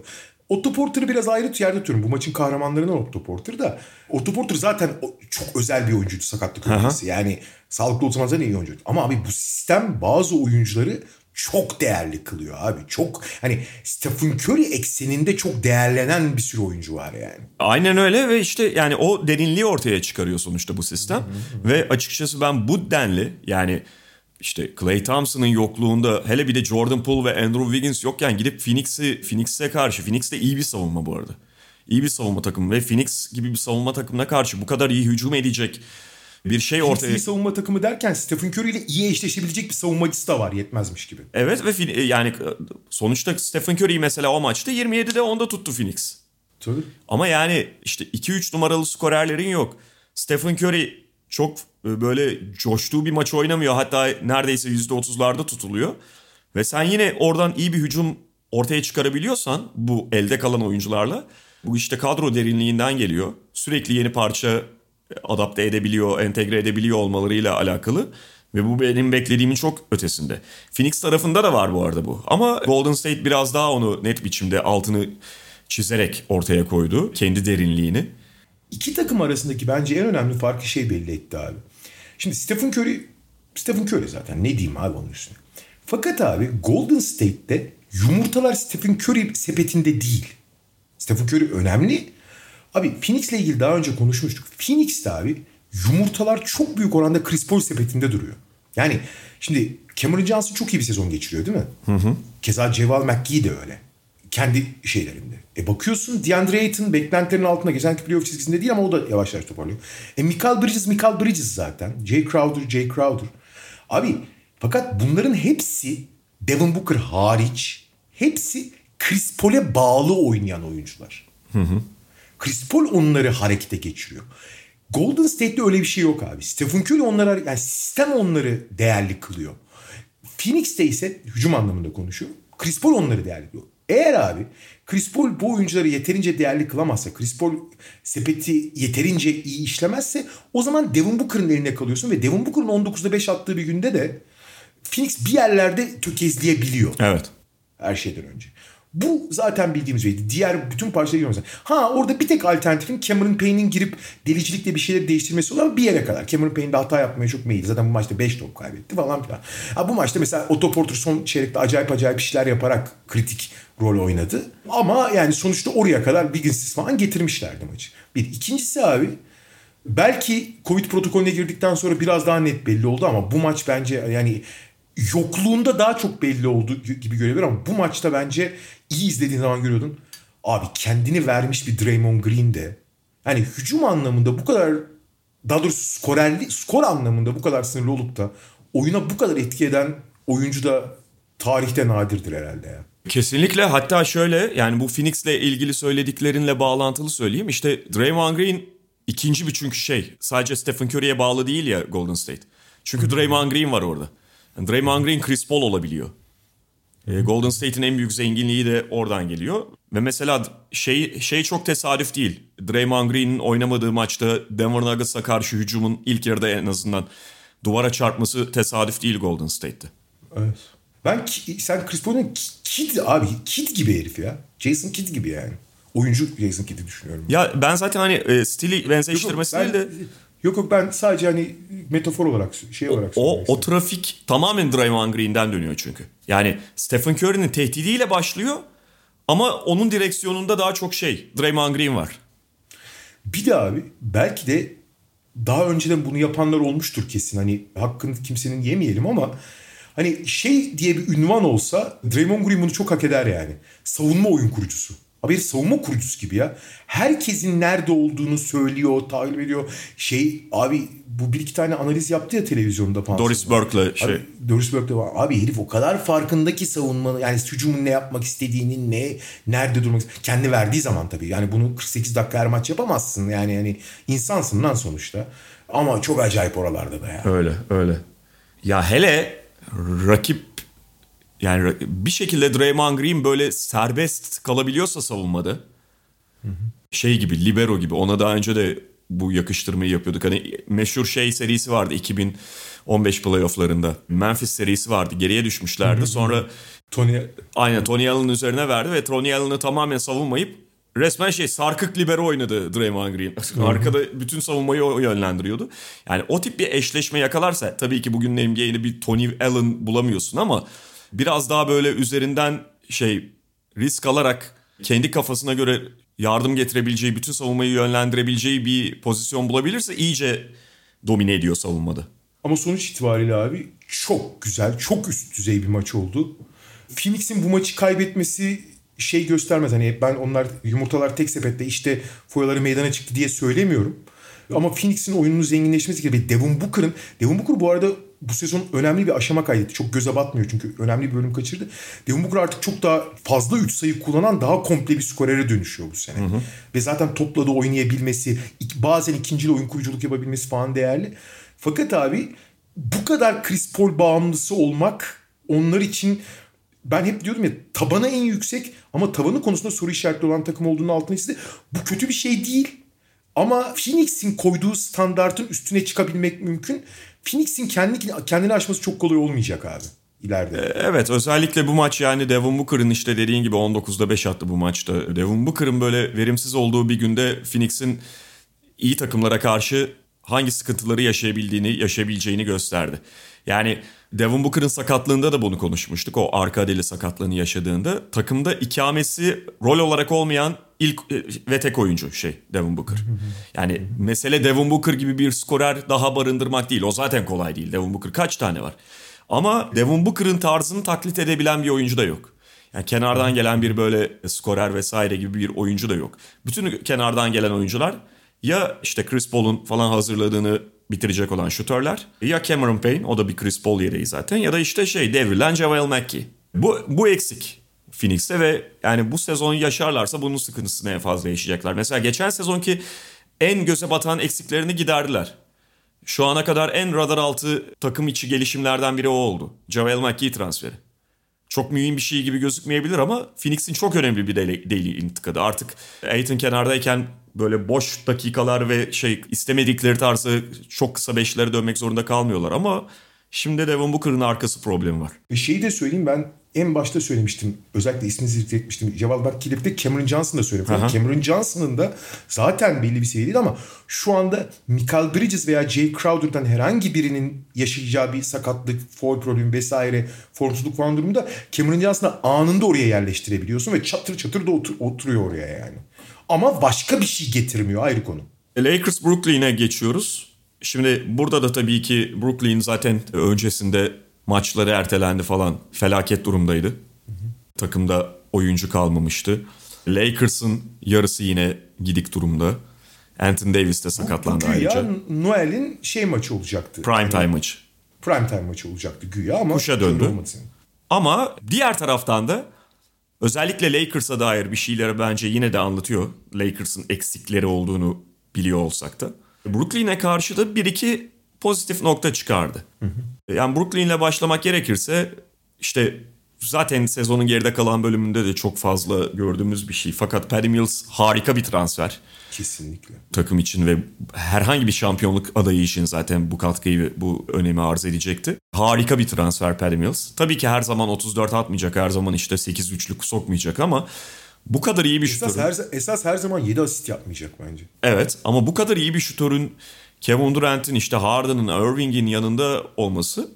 Otto Porter'ı biraz ayrı yerde tutuyorum. Bu maçın kahramanlarından Otto Porter da. Otto Porter zaten çok özel bir oyuncuydu sakatlık öncesi. Yani sağlıklı olsa zaten iyi oyuncu. Ama abi bu sistem bazı oyuncuları çok değerli kılıyor abi. Çok hani Stephen Curry ekseninde çok değerlenen bir sürü oyuncu var yani. Aynen öyle ve işte yani o derinliği ortaya çıkarıyor sonuçta bu sistem. ve açıkçası ben bu denli yani işte Clay Thompson'ın yokluğunda hele bir de Jordan Poole ve Andrew Wiggins yokken gidip Phoenix'i Phoenix'e karşı Phoenix de iyi bir savunma bu arada. İyi bir savunma takımı ve Phoenix gibi bir savunma takımına karşı bu kadar iyi hücum edecek bir şey ortaya... iyi savunma takımı derken Stephen Curry ile iyi eşleşebilecek bir savunmacısı da var yetmezmiş gibi. Evet ve yani sonuçta Stephen Curry mesela o maçta 27'de 10'da tuttu Phoenix. Tabii. Ama yani işte 2-3 numaralı skorerlerin yok. Stephen Curry çok e, böyle coştuğu bir maç oynamıyor. Hatta neredeyse %30'larda tutuluyor. Ve sen yine oradan iyi bir hücum ortaya çıkarabiliyorsan bu elde kalan oyuncularla bu işte kadro derinliğinden geliyor. Sürekli yeni parça adapte edebiliyor, entegre edebiliyor olmalarıyla alakalı. Ve bu benim beklediğimin çok ötesinde. Phoenix tarafında da var bu arada bu. Ama Golden State biraz daha onu net biçimde altını çizerek ortaya koydu. Kendi derinliğini. İki takım arasındaki bence en önemli farkı şey belli etti abi. Şimdi Stephen Curry, Stephen Curry zaten ne diyeyim abi onun üstüne. Fakat abi Golden State'te yumurtalar Stephen Curry sepetinde değil. Stephen Curry önemli Abi Phoenix'le ilgili daha önce konuşmuştuk. Phoenix'te abi yumurtalar çok büyük oranda Chris Paul sepetinde duruyor. Yani şimdi Cameron Johnson çok iyi bir sezon geçiriyor değil mi? Hı hı. Keza Ceval McGee de öyle. Kendi şeylerinde. E bakıyorsun DeAndre Ayton beklentilerin altında geçenki playoff çizgisinde değil ama o da yavaş yavaş toparlıyor. E Michael Bridges, Michael Bridges zaten. Jay Crowder, Jay Crowder. Abi fakat bunların hepsi Devin Booker hariç hepsi Chris Paul'e bağlı oynayan oyuncular. Hı hı. Chris Paul onları harekete geçiriyor. Golden State'de öyle bir şey yok abi. Stephen Curry onlara yani sistem onları değerli kılıyor. Phoenix'te ise hücum anlamında konuşuyor. Chris Paul onları değerli kılıyor. Eğer abi Chris Paul bu oyuncuları yeterince değerli kılamazsa, Chris Paul sepeti yeterince iyi işlemezse o zaman Devin Booker'ın eline kalıyorsun ve Devin Booker'ın 19'da 5 attığı bir günde de Phoenix bir yerlerde tökezleyebiliyor. Evet. Her şeyden önce. Bu zaten bildiğimiz şeydi. Diğer bütün parçaları görmüyoruz. Ha orada bir tek alternatifin Cameron Payne'in girip delicilikle bir şeyleri değiştirmesi olan bir yere kadar. Cameron Payne de hata yapmaya çok meyilli. Zaten bu maçta 5 top kaybetti falan filan. Ha bu maçta mesela Otto Porter son çeyrekte acayip acayip işler yaparak kritik rol oynadı. Ama yani sonuçta oraya kadar Wiggins'siz falan getirmişlerdi maçı. Bir. ikincisi abi belki Covid protokolüne girdikten sonra biraz daha net belli oldu ama bu maç bence yani yokluğunda daha çok belli oldu gibi görebilir ama bu maçta bence iyi izlediğin zaman görüyordun. Abi kendini vermiş bir Draymond Green de yani hücum anlamında bu kadar daha doğrusu skorerli, skor anlamında bu kadar sınırlı olup da oyuna bu kadar etki eden oyuncu da tarihte nadirdir herhalde ya. Kesinlikle hatta şöyle yani bu Phoenix'le ilgili söylediklerinle bağlantılı söyleyeyim. İşte Draymond Green ikinci bir çünkü şey sadece Stephen Curry'e bağlı değil ya Golden State. Çünkü Draymond Green var orada. Draymond Green Chris Paul olabiliyor. E, Golden State'in en büyük zenginliği de oradan geliyor. Ve mesela şey şey çok tesadüf değil. Draymond Green'in oynamadığı maçta Denver Nuggets'a karşı hücumun ilk yarıda en azından duvara çarpması tesadüf değil Golden State'te. Evet. Ben sen Chris Paul'un Kid abi Kid gibi herif ya. Jason Kidd gibi yani. Oyuncu Jason Kidd'i düşünüyorum. Ya ben zaten hani e, stili benzeştirmesi değil de Yok yok ben sadece hani metafor olarak şey olarak o, o, trafik tamamen Draymond Green'den dönüyor çünkü. Yani Stephen Curry'nin tehdidiyle başlıyor ama onun direksiyonunda daha çok şey Draymond Green var. Bir de abi belki de daha önceden bunu yapanlar olmuştur kesin. Hani hakkını kimsenin yemeyelim ama hani şey diye bir ünvan olsa Draymond Green bunu çok hak eder yani. Savunma oyun kurucusu. Herif savunma kurucusu gibi ya. Herkesin nerede olduğunu söylüyor, tahlil ediyor. Şey abi bu bir iki tane analiz yaptı ya televizyonda falan. Doris Burke'la şey. Abi, Doris Burke'la var. Abi herif o kadar farkındaki savunma yani hücumun ne yapmak istediğinin ne nerede durmak kendi verdiği zaman tabii. Yani bunu 48 dakika her maç yapamazsın. Yani yani insansın lan sonuçta. Ama çok acayip oralarda da ya. Öyle öyle. Ya hele rakip yani bir şekilde Draymond Green böyle serbest kalabiliyorsa savunmada hı hı. şey gibi libero gibi ona daha önce de bu yakıştırmayı yapıyorduk. Hani meşhur şey serisi vardı 2015 playofflarında. Memphis serisi vardı. Geriye düşmüşlerdi. Hı hı. Sonra Tony aynen Tony Allen üzerine verdi ve Tony Allen'ı tamamen savunmayıp resmen şey sarkık libero oynadı Draymond Green. Arkada bütün savunmayı o yönlendiriyordu. Yani o tip bir eşleşme yakalarsa tabii ki bugün NBA'de bir Tony Allen bulamıyorsun ama biraz daha böyle üzerinden şey risk alarak kendi kafasına göre yardım getirebileceği, bütün savunmayı yönlendirebileceği bir pozisyon bulabilirse iyice domine ediyor savunmada. Ama sonuç itibariyle abi çok güzel, çok üst düzey bir maç oldu. Phoenix'in bu maçı kaybetmesi şey göstermez. Hani ben onlar yumurtalar tek sepette işte foyaları meydana çıktı diye söylemiyorum. Ama Phoenix'in oyununu zenginleşmesi gibi Devin Booker'ın Devin Booker bu arada bu sezon önemli bir aşama kaydetti. Çok göze batmıyor çünkü önemli bir bölüm kaçırdı. Devin Booker artık çok daha fazla 3 sayı kullanan daha komple bir skorere dönüşüyor bu sene. Hı hı. Ve zaten topla da oynayabilmesi, bazen ikincili oyun kuruculuk yapabilmesi falan değerli. Fakat abi bu kadar Chris Paul bağımlısı olmak onlar için ben hep diyordum ya tabanı en yüksek ama tabanı konusunda soru işaretli olan takım olduğunu altını çizdi. Bu kötü bir şey değil. Ama Phoenix'in koyduğu standartın üstüne çıkabilmek mümkün. Phoenix'in kendi, kendini aşması çok kolay olmayacak abi ileride. E, evet özellikle bu maç yani Devin Booker'ın işte dediğin gibi 19'da 5 attı bu maçta. Devin Booker'ın böyle verimsiz olduğu bir günde Phoenix'in iyi takımlara karşı hangi sıkıntıları yaşayabildiğini, yaşayabileceğini gösterdi. Yani Devin Booker'ın sakatlığında da bunu konuşmuştuk. O arka deli sakatlığını yaşadığında takımda ikamesi rol olarak olmayan ilk e, ve tek oyuncu şey Devin Booker. Yani mesele Devin Booker gibi bir skorer daha barındırmak değil. O zaten kolay değil. Devin Booker kaç tane var? Ama Devin Booker'ın tarzını taklit edebilen bir oyuncu da yok. Yani kenardan gelen bir böyle skorer vesaire gibi bir oyuncu da yok. Bütün kenardan gelen oyuncular ya işte Chris Paul'un falan hazırladığını bitirecek olan şutörler. Ya Cameron Payne o da bir Chris Paul yereği zaten ya da işte şey devrilen JaVale McGee. Bu, bu eksik Phoenix'te ve yani bu sezon yaşarlarsa bunun sıkıntısını en fazla yaşayacaklar. Mesela geçen sezonki en göze batan eksiklerini giderdiler. Şu ana kadar en radar altı takım içi gelişimlerden biri o oldu. JaVale McGee transferi. Çok mühim bir şey gibi gözükmeyebilir ama Phoenix'in çok önemli bir deli, deli intikadı. Artık Aiton kenardayken böyle boş dakikalar ve şey istemedikleri tarzı çok kısa beşlere dönmek zorunda kalmıyorlar ama şimdi Devin Booker'ın arkası problemi var. Bir şeyi de söyleyeyim ben en başta söylemiştim. Özellikle ismini zikretmiştim. Ceval bak klipte Cameron Johnson'da söyledim. Aha. Cameron Johnson'ın da zaten belli bir seviye değil ama şu anda Michael Bridges veya Jay Crowder'dan herhangi birinin yaşayacağı bir sakatlık, foul problemi vesaire formsuzluk falan durumunda Cameron Johnson'ı anında oraya yerleştirebiliyorsun ve çatır çatır da otur, oturuyor oraya yani. Ama başka bir şey getirmiyor ayrı konu. Lakers Brooklyn'e geçiyoruz. Şimdi burada da tabii ki Brooklyn zaten öncesinde maçları ertelendi falan. Felaket durumdaydı. Hı hı. Takımda oyuncu kalmamıştı. Lakers'ın yarısı yine gidik durumda. Anthony Davis de sakatlandı bu, güya ayrıca. Noel'in şey maçı olacaktı. Prime time yani, maçı. Prime time maçı olacaktı güya ama kuşa döndü. Ama diğer taraftan da özellikle Lakers'a dair bir şeyleri bence yine de anlatıyor. Lakers'ın eksikleri olduğunu biliyor olsak da. Brooklyn'e karşı da bir iki pozitif nokta çıkardı. Hı hı. Yani Brooklyn'le başlamak gerekirse işte zaten sezonun geride kalan bölümünde de çok fazla gördüğümüz bir şey. Fakat Patty Mills harika bir transfer. Kesinlikle. Takım için ve herhangi bir şampiyonluk adayı için zaten bu katkıyı bu önemi arz edecekti. Harika bir transfer Patty Mills. Tabii ki her zaman 34 atmayacak, her zaman işte 8-3'lük sokmayacak ama bu kadar iyi bir esas şutörün... Her, esas her zaman 7 asist yapmayacak bence. Evet ama bu kadar iyi bir şutörün Kevin Durant'in işte Harden'ın, Irving'in yanında olması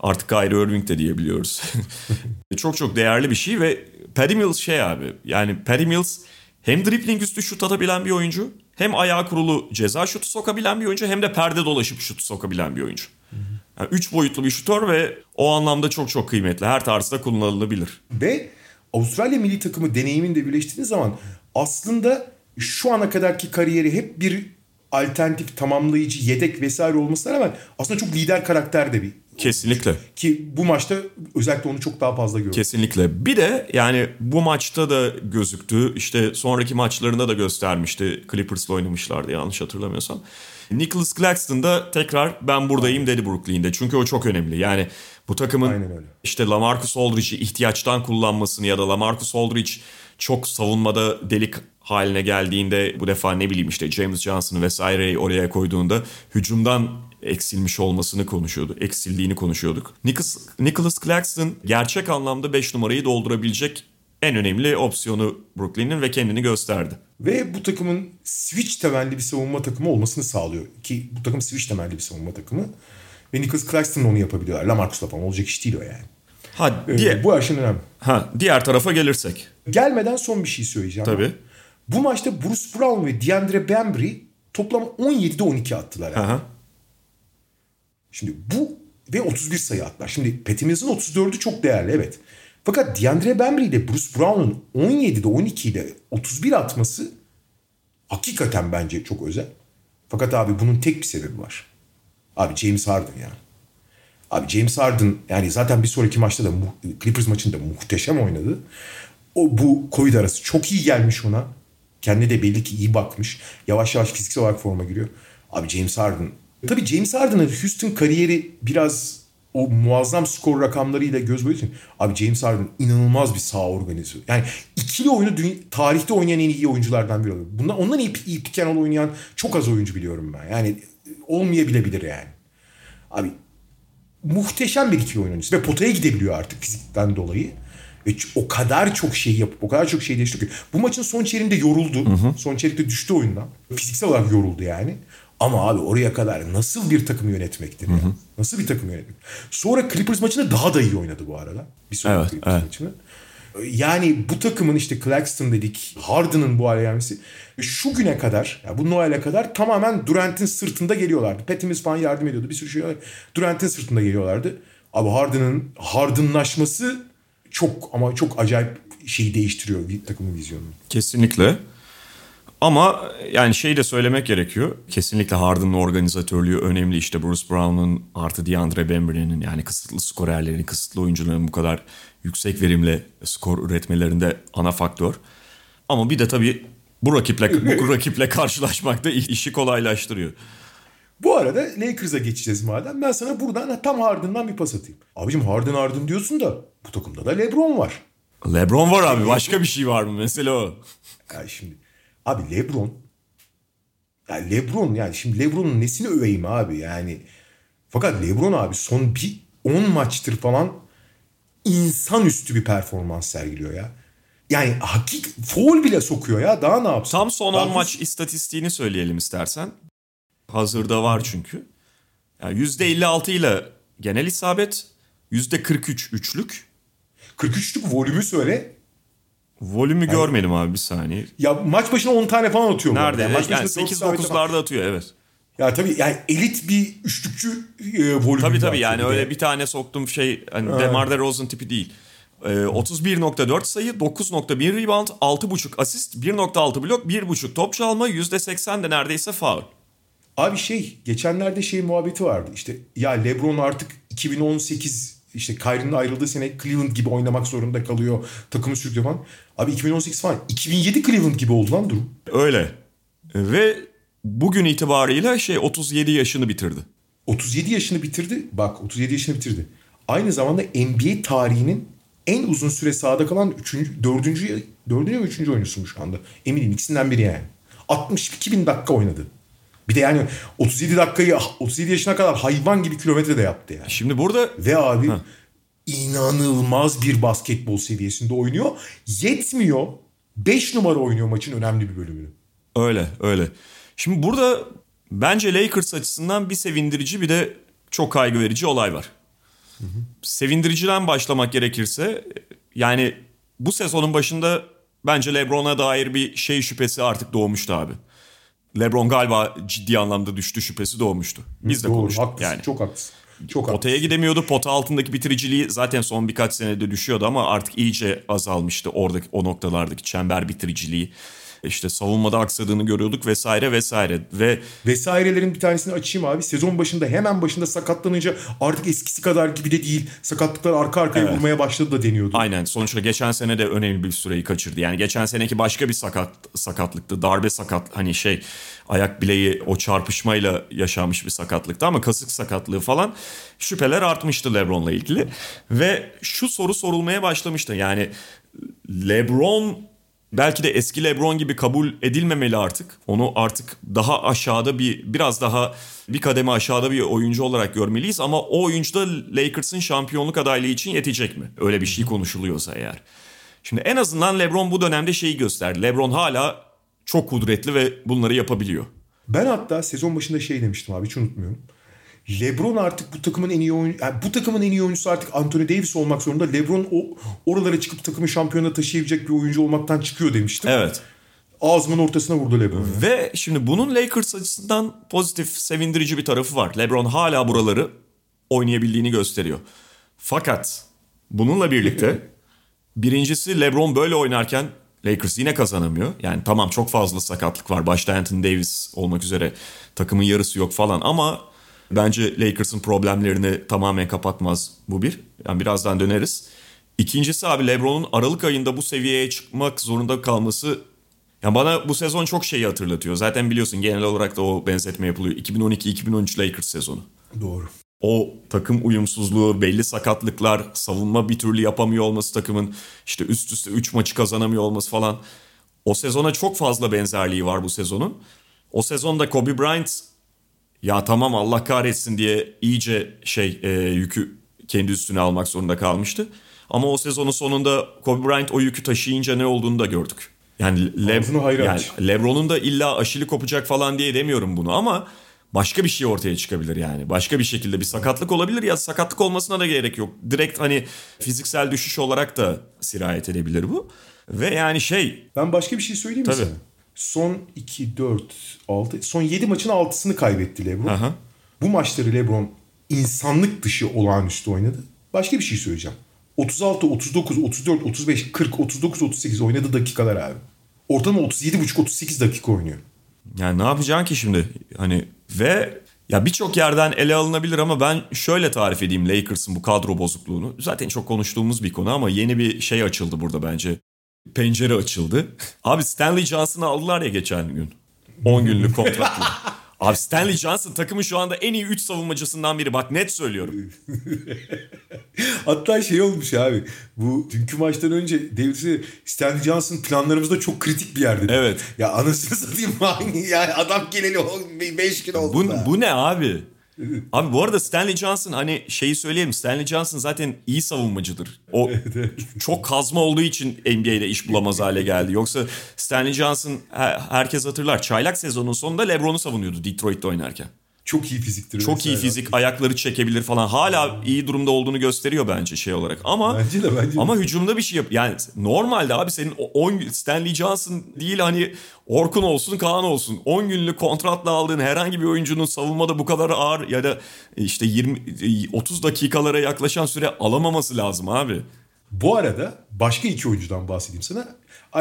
artık Kyrie Irving de diyebiliyoruz. çok çok değerli bir şey ve Patty Mills şey abi yani Patty Mills hem dribbling üstü şut atabilen bir oyuncu hem ayağı kurulu ceza şutu sokabilen bir oyuncu hem de perde dolaşıp şutu sokabilen bir oyuncu. Yani üç boyutlu bir şutör ve o anlamda çok çok kıymetli. Her tarzda kullanılabilir. Ve Avustralya milli takımı deneyimini de birleştirdiğiniz zaman aslında şu ana kadarki kariyeri hep bir alternatif, tamamlayıcı, yedek vesaire olmasına rağmen aslında çok lider karakter de bir Kesinlikle. ki bu maçta özellikle onu çok daha fazla gördüm. Kesinlikle. Bir de yani bu maçta da gözüktü. İşte sonraki maçlarında da göstermişti. Clippers'la oynamışlardı yanlış hatırlamıyorsam. Nicholas Claxton da tekrar ben buradayım dedi Brooklyn'de. Çünkü o çok önemli. Yani bu takımın işte LaMarcus Aldridge'i ihtiyaçtan kullanmasını ya da LaMarcus Aldridge çok savunmada delik haline geldiğinde bu defa ne bileyim işte James Johnson'ı vesaireyi oraya koyduğunda hücumdan eksilmiş olmasını konuşuyordu. Eksildiğini konuşuyorduk. Nicholas, Nicholas Claxton gerçek anlamda 5 numarayı doldurabilecek en önemli opsiyonu Brooklyn'in ve kendini gösterdi. Ve bu takımın switch temelli bir savunma takımı olmasını sağlıyor. Ki bu takım switch temelli bir savunma takımı. Ve Nicholas Claxton onu yapabiliyorlar. Lamarcus'la falan olacak iş değil o yani. Ha, Ee, diye, bu aşın önemli. ha, diğer tarafa gelirsek. Gelmeden son bir şey söyleyeceğim. Tabii. Bu maçta Bruce Brown ve DeAndre Bembry toplam 17'de 12 attılar. Yani. Aha. Şimdi bu ve 31 sayı attılar. Şimdi Mills'ın 34'ü çok değerli evet. Fakat DeAndre Bembry ile Bruce Brown'un 17'de 12 ile 31 atması hakikaten bence çok özel. Fakat abi bunun tek bir sebebi var. Abi James Harden ya. Abi James Harden yani zaten bir sonraki maçta da Clippers maçında muhteşem oynadı. O bu Covid arası çok iyi gelmiş ona. Kendine de belli ki iyi bakmış. Yavaş yavaş fiziksel olarak forma giriyor. Abi James Harden. Tabii James Harden'ın Houston kariyeri biraz o muazzam skor rakamlarıyla göz boyuyor. Abi James Harden inanılmaz bir sağ organizasyon. Yani ikili oyunu dünya- tarihte oynayan en iyi oyunculardan biri oluyor. Bundan ondan iyi, iyi pick oynayan çok az oyuncu biliyorum ben. Yani olmayabilebilir yani. Abi muhteşem bir ikili oyuncusu ve potaya gidebiliyor artık fizikten dolayı. Ve o kadar çok şey yapıp o kadar çok şey değiştiriyor ki. Bu maçın son çeyreğinde yoruldu. Son çeyrekte düştü oyundan. Fiziksel olarak yoruldu yani. Ama abi oraya kadar nasıl bir takım yönetmektir ya? Nasıl bir takım yönetmek? Sonra Clippers maçında daha da iyi oynadı bu arada. Bir sonraki Evet, Clippers evet. maçını. Yani bu takımın işte Claxton dedik, Harden'ın bu hale gelmesi şu güne kadar, yani bu Noel'e kadar tamamen Durant'in sırtında geliyorlardı. Mills falan yardım ediyordu. Bir sürü şey Durant'in sırtında geliyorlardı. Abi Harden'ın Harden'laşması çok ama çok acayip şeyi değiştiriyor bir takımın vizyonunu. Kesinlikle. Ama yani şey de söylemek gerekiyor. Kesinlikle Harden'ın organizatörlüğü önemli. İşte Bruce Brown'un artı DeAndre Bembry'nin yani kısıtlı skorerlerin, kısıtlı oyuncuların bu kadar yüksek verimle skor üretmelerinde ana faktör. Ama bir de tabii bu rakiple bu rakiple karşılaşmak da işi kolaylaştırıyor. Bu arada Lakers'a geçeceğiz madem. Ben sana buradan tam Harden'dan bir pas atayım. Abicim Harden Harden diyorsun da bu takımda da LeBron var. LeBron var abi. Başka bir şey var mı? Mesela o. Ya şimdi abi LeBron ya LeBron yani şimdi LeBron'un nesini öveyim abi yani. Fakat LeBron abi son bir 10 maçtır falan insanüstü bir performans sergiliyor ya. Yani hakik foul bile sokuyor ya. Daha ne yapsın? Tam son Daha 10 maç istatistiğini söyleyelim istersen. Hazırda var çünkü. Yani %56 ile genel isabet, %43 üçlük. 43'lük volümü söyle. Volümü görmedim abi bir saniye. Ya maç başına 10 tane falan atıyor. Nerede? Yani maç Yani başına dört isabet falan. 8-9'larda atıyor evet. Ya tabii yani elit bir üçlükçü e, volümü. Tabii tabii yani de. öyle bir tane soktum şey hani DeMar DeRozan tipi değil. Ee, 31.4 sayı, 9.1 rebound, 6.5 asist, 1.6 blok, 1.5 top çalma, %80 de neredeyse foul. Abi şey geçenlerde şey muhabbeti vardı. İşte ya LeBron artık 2018 işte Kyrie'nin ayrıldığı sene Cleveland gibi oynamak zorunda kalıyor. Takımı sürüklüyor falan. Abi 2018 falan 2007 Cleveland gibi oldu lan durum. Öyle. Ve bugün itibarıyla şey 37 yaşını bitirdi. 37 yaşını bitirdi. Bak 37 yaşını bitirdi. Aynı zamanda NBA tarihinin en uzun süre sahada kalan 3. 4. 4. ve 3. oyuncusuymuş şu anda. Eminim ikisinden biri yani. 62 bin dakika oynadı. Bir de yani 37 dakikayı 37 yaşına kadar hayvan gibi kilometre de yaptı yani. Şimdi burada Ve abi inanılmaz bir basketbol seviyesinde oynuyor. Yetmiyor. 5 numara oynuyor maçın önemli bir bölümünü. öyle öyle. Şimdi burada bence Lakers açısından bir sevindirici bir de çok kaygı verici olay var. Sevindiriciden başlamak gerekirse yani bu sezonun başında bence LeBron'a dair bir şey şüphesi artık doğmuştu abi. LeBron galiba ciddi anlamda düştü şüphesi doğmuştu. Biz de Doğru, konuştuk haklısın, yani. Çok haklısın. Çok potaya haklısın. gidemiyordu. Pota altındaki bitiriciliği zaten son birkaç senede düşüyordu ama artık iyice azalmıştı oradaki o noktalardaki çember bitiriciliği işte savunmada aksadığını görüyorduk vesaire vesaire ve vesairelerin bir tanesini açayım abi. Sezon başında hemen başında sakatlanınca artık eskisi kadar gibi de değil. Sakatlıklar arka arkaya evet. vurmaya başladı da deniyordu. Aynen. Sonuçta geçen sene de önemli bir süreyi kaçırdı. Yani geçen seneki başka bir sakat sakatlıktı. Darbe sakat hani şey ayak bileği o çarpışmayla yaşanmış bir sakatlıktı ama kasık sakatlığı falan şüpheler artmıştı LeBron'la ilgili. Ve şu soru sorulmaya başlamıştı. Yani LeBron belki de eski LeBron gibi kabul edilmemeli artık. Onu artık daha aşağıda bir biraz daha bir kademe aşağıda bir oyuncu olarak görmeliyiz ama o oyuncu da Lakers'ın şampiyonluk adaylığı için yetecek mi? Öyle bir şey konuşuluyorsa eğer. Şimdi en azından LeBron bu dönemde şeyi gösterdi. LeBron hala çok kudretli ve bunları yapabiliyor. Ben hatta sezon başında şey demiştim abi hiç unutmuyorum. LeBron artık bu takımın en iyi oyuncusu, yani bu takımın en iyi oyuncusu artık Anthony Davis olmak zorunda. LeBron o oralara çıkıp takımı şampiyona taşıyabilecek bir oyuncu olmaktan çıkıyor demiştim. Evet. Ağzımın ortasına vurdu LeBron. Ve şimdi bunun Lakers açısından pozitif, sevindirici bir tarafı var. LeBron hala buraları oynayabildiğini gösteriyor. Fakat bununla birlikte birincisi LeBron böyle oynarken Lakers yine kazanamıyor. Yani tamam çok fazla sakatlık var. Başta Anthony Davis olmak üzere takımın yarısı yok falan ama Bence Lakers'ın problemlerini tamamen kapatmaz bu bir. Yani birazdan döneriz. İkincisi abi LeBron'un Aralık ayında bu seviyeye çıkmak zorunda kalması yani bana bu sezon çok şeyi hatırlatıyor. Zaten biliyorsun genel olarak da o benzetme yapılıyor. 2012-2013 Lakers sezonu. Doğru. O takım uyumsuzluğu, belli sakatlıklar, savunma bir türlü yapamıyor olması takımın işte üst üste 3 maçı kazanamıyor olması falan. O sezona çok fazla benzerliği var bu sezonun. O sezonda Kobe Bryant ya tamam Allah kahretsin diye iyice şey e, yükü kendi üstüne almak zorunda kalmıştı. Ama o sezonun sonunda Kobe Bryant o yükü taşıyınca ne olduğunu da gördük. Yani, Le yani LeBron'un da illa aşili kopacak falan diye demiyorum bunu ama başka bir şey ortaya çıkabilir yani. Başka bir şekilde bir sakatlık olabilir ya sakatlık olmasına da gerek yok. Direkt hani fiziksel düşüş olarak da sirayet edebilir bu. Ve yani şey... Ben başka bir şey söyleyeyim mi Tabii. sana? Son 2, 4, 6, son 7 maçın 6'sını kaybetti Lebron. Aha. Bu maçları Lebron insanlık dışı olağanüstü oynadı. Başka bir şey söyleyeceğim. 36, 39, 34, 35, 40, 39, 38 oynadı dakikalar abi. Ortalama 37,5 38 dakika oynuyor. Yani ne yapacaksın ki şimdi? Hani ve ya birçok yerden ele alınabilir ama ben şöyle tarif edeyim Lakers'ın bu kadro bozukluğunu. Zaten çok konuştuğumuz bir konu ama yeni bir şey açıldı burada bence pencere açıldı. Abi Stanley Johnson'ı aldılar ya geçen gün. 10 günlük kontratla. Abi Stanley Johnson takımın şu anda en iyi 3 savunmacısından biri. Bak net söylüyorum. Hatta şey olmuş abi. Bu dünkü maçtan önce Davis'e Stanley Johnson planlarımızda çok kritik bir yerde. Evet. Ya anasını satayım. ya adam geleli 5 gün oldu. Bu, bu ne abi? Abi bu arada Stanley Johnson hani şeyi söyleyelim. Stanley Johnson zaten iyi savunmacıdır. O çok kazma olduğu için NBA'de iş bulamaz hale geldi. Yoksa Stanley Johnson herkes hatırlar. Çaylak sezonun sonunda LeBron'u savunuyordu Detroit'te oynarken. Çok iyi fiziktir. Çok iyi fizik, abi. ayakları çekebilir falan. Hala iyi durumda olduğunu gösteriyor bence şey olarak. Ama bence de bence. Ama hücumda bir şey yap. Yani normalde abi senin 10 Stanley Johnson değil hani Orkun olsun, Kaan olsun. 10 günlük kontratla aldığın herhangi bir oyuncunun savunmada bu kadar ağır ya da işte 20 30 dakikalara yaklaşan süre alamaması lazım abi. Bu arada başka iki oyuncudan bahsedeyim sana.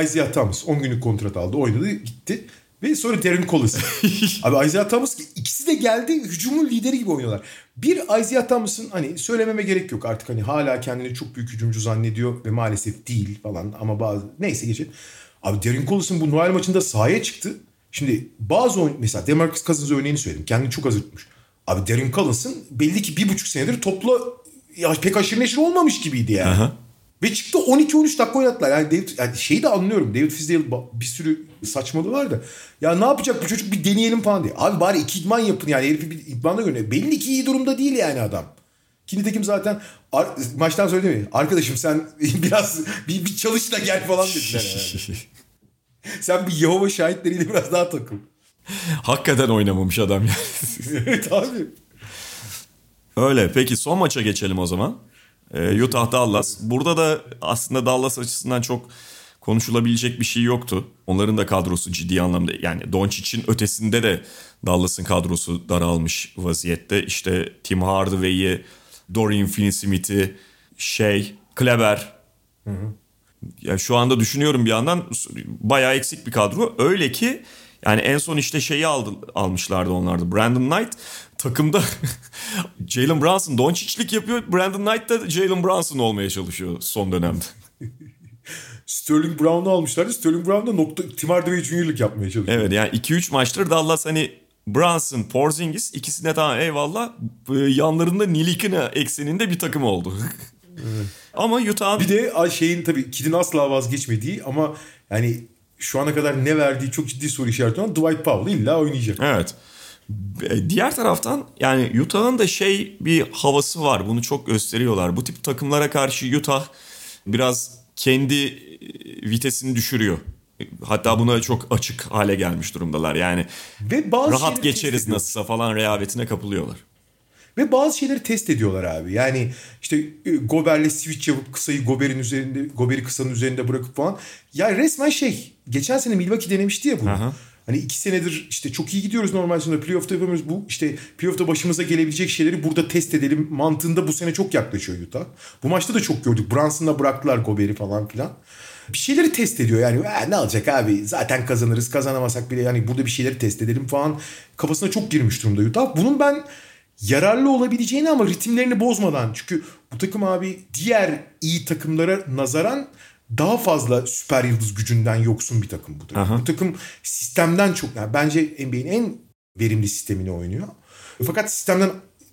Isaiah Thomas 10 günlük kontrat aldı, oynadı, gitti. Ve sonra Darren Collins. Abi Isaiah Thomas ikisi de geldi hücumun lideri gibi oynuyorlar. Bir Isaiah Thomas'ın hani söylememe gerek yok artık hani hala kendini çok büyük hücumcu zannediyor ve maalesef değil falan ama bazı neyse geçelim. Abi Darren Collins'ın bu Noel maçında sahaya çıktı. Şimdi bazı oyun mesela Demarcus Cousins örneğini söyledim. Kendini çok azırtmış. Abi Darren Collins'ın belli ki bir buçuk senedir topla ya pek aşırı neşir olmamış gibiydi yani. Aha. Ve çıktı 12-13 dakika oynattılar. Yani, David, yani şeyi de anlıyorum. David Fizdale bir sürü saçmalığı var da. Ya ne yapacak bu çocuk bir deneyelim falan diye. Abi bari iki idman yapın yani. Herifi bir idmanda görünüyor. Belli ki iyi durumda değil yani adam. Ki nitekim zaten maçtan değil mi? Arkadaşım sen biraz bir, bir çalış da gel falan dediler yani. sen bir Yehova şahitleriyle biraz daha takıl. Hakikaten oynamamış adam ya. evet abi. Öyle. Peki son maça geçelim o zaman. Ee, Utah Dallas. Burada da aslında Dallas açısından çok konuşulabilecek bir şey yoktu. Onların da kadrosu ciddi anlamda yani Doncic'in ötesinde de Dallas'ın kadrosu daralmış vaziyette. İşte Tim Hardaway'i, Dorian Finney-Smith'i, şey, Kleber. Hı hı. Yani şu anda düşünüyorum bir yandan bayağı eksik bir kadro. Öyle ki yani en son işte şeyi aldı, almışlardı onlarda. Brandon Knight takımda Jalen Brunson Doncic'lik yapıyor. Brandon Knight da Jalen Brunson olmaya çalışıyor son dönemde. Sterling Brown'u almışlardı. Sterling Brown da nokta, Tim Hardaway Junior'lık yapmaya çalışıyor. Evet yani 2-3 maçtır Dallas hani Brunson, Porzingis ikisine tamam eyvallah yanlarında Nilikina ekseninde bir takım oldu. evet. Ama Utah'ın... Bir de şeyin tabii Kid'in asla vazgeçmediği ama yani şu ana kadar ne verdiği çok ciddi soru işareti olan Dwight Powell illa oynayacak. Evet. Diğer taraftan yani Utah'ın da şey bir havası var. Bunu çok gösteriyorlar. Bu tip takımlara karşı Utah biraz kendi vitesini düşürüyor. Hatta buna çok açık hale gelmiş durumdalar. Yani Ve bazı rahat geçeriz nasılsa falan rehavetine kapılıyorlar. Ve bazı şeyleri test ediyorlar abi. Yani işte e, Gober'le switch yapıp kısayı Gober'in üzerinde, Gober'i kısanın üzerinde bırakıp falan. Ya resmen şey, geçen sene Milwaukee denemişti ya bunu. Aha. Hani iki senedir işte çok iyi gidiyoruz normal sezonda playoff'ta yapamıyoruz. Bu işte playoff'ta başımıza gelebilecek şeyleri burada test edelim mantığında bu sene çok yaklaşıyor Utah. Bu maçta da çok gördük. Brunson'la bıraktılar Gober'i falan filan. Bir şeyleri test ediyor yani ne alacak abi zaten kazanırız kazanamasak bile yani burada bir şeyleri test edelim falan kafasına çok girmiş durumda Utah. Bunun ben yararlı olabileceğini ama ritimlerini bozmadan. Çünkü bu takım abi diğer iyi takımlara nazaran daha fazla süper yıldız gücünden yoksun bir takım bu takım. Aha. Bu takım sistemden çok yani bence NBA'in en verimli sistemini oynuyor. Fakat sistemden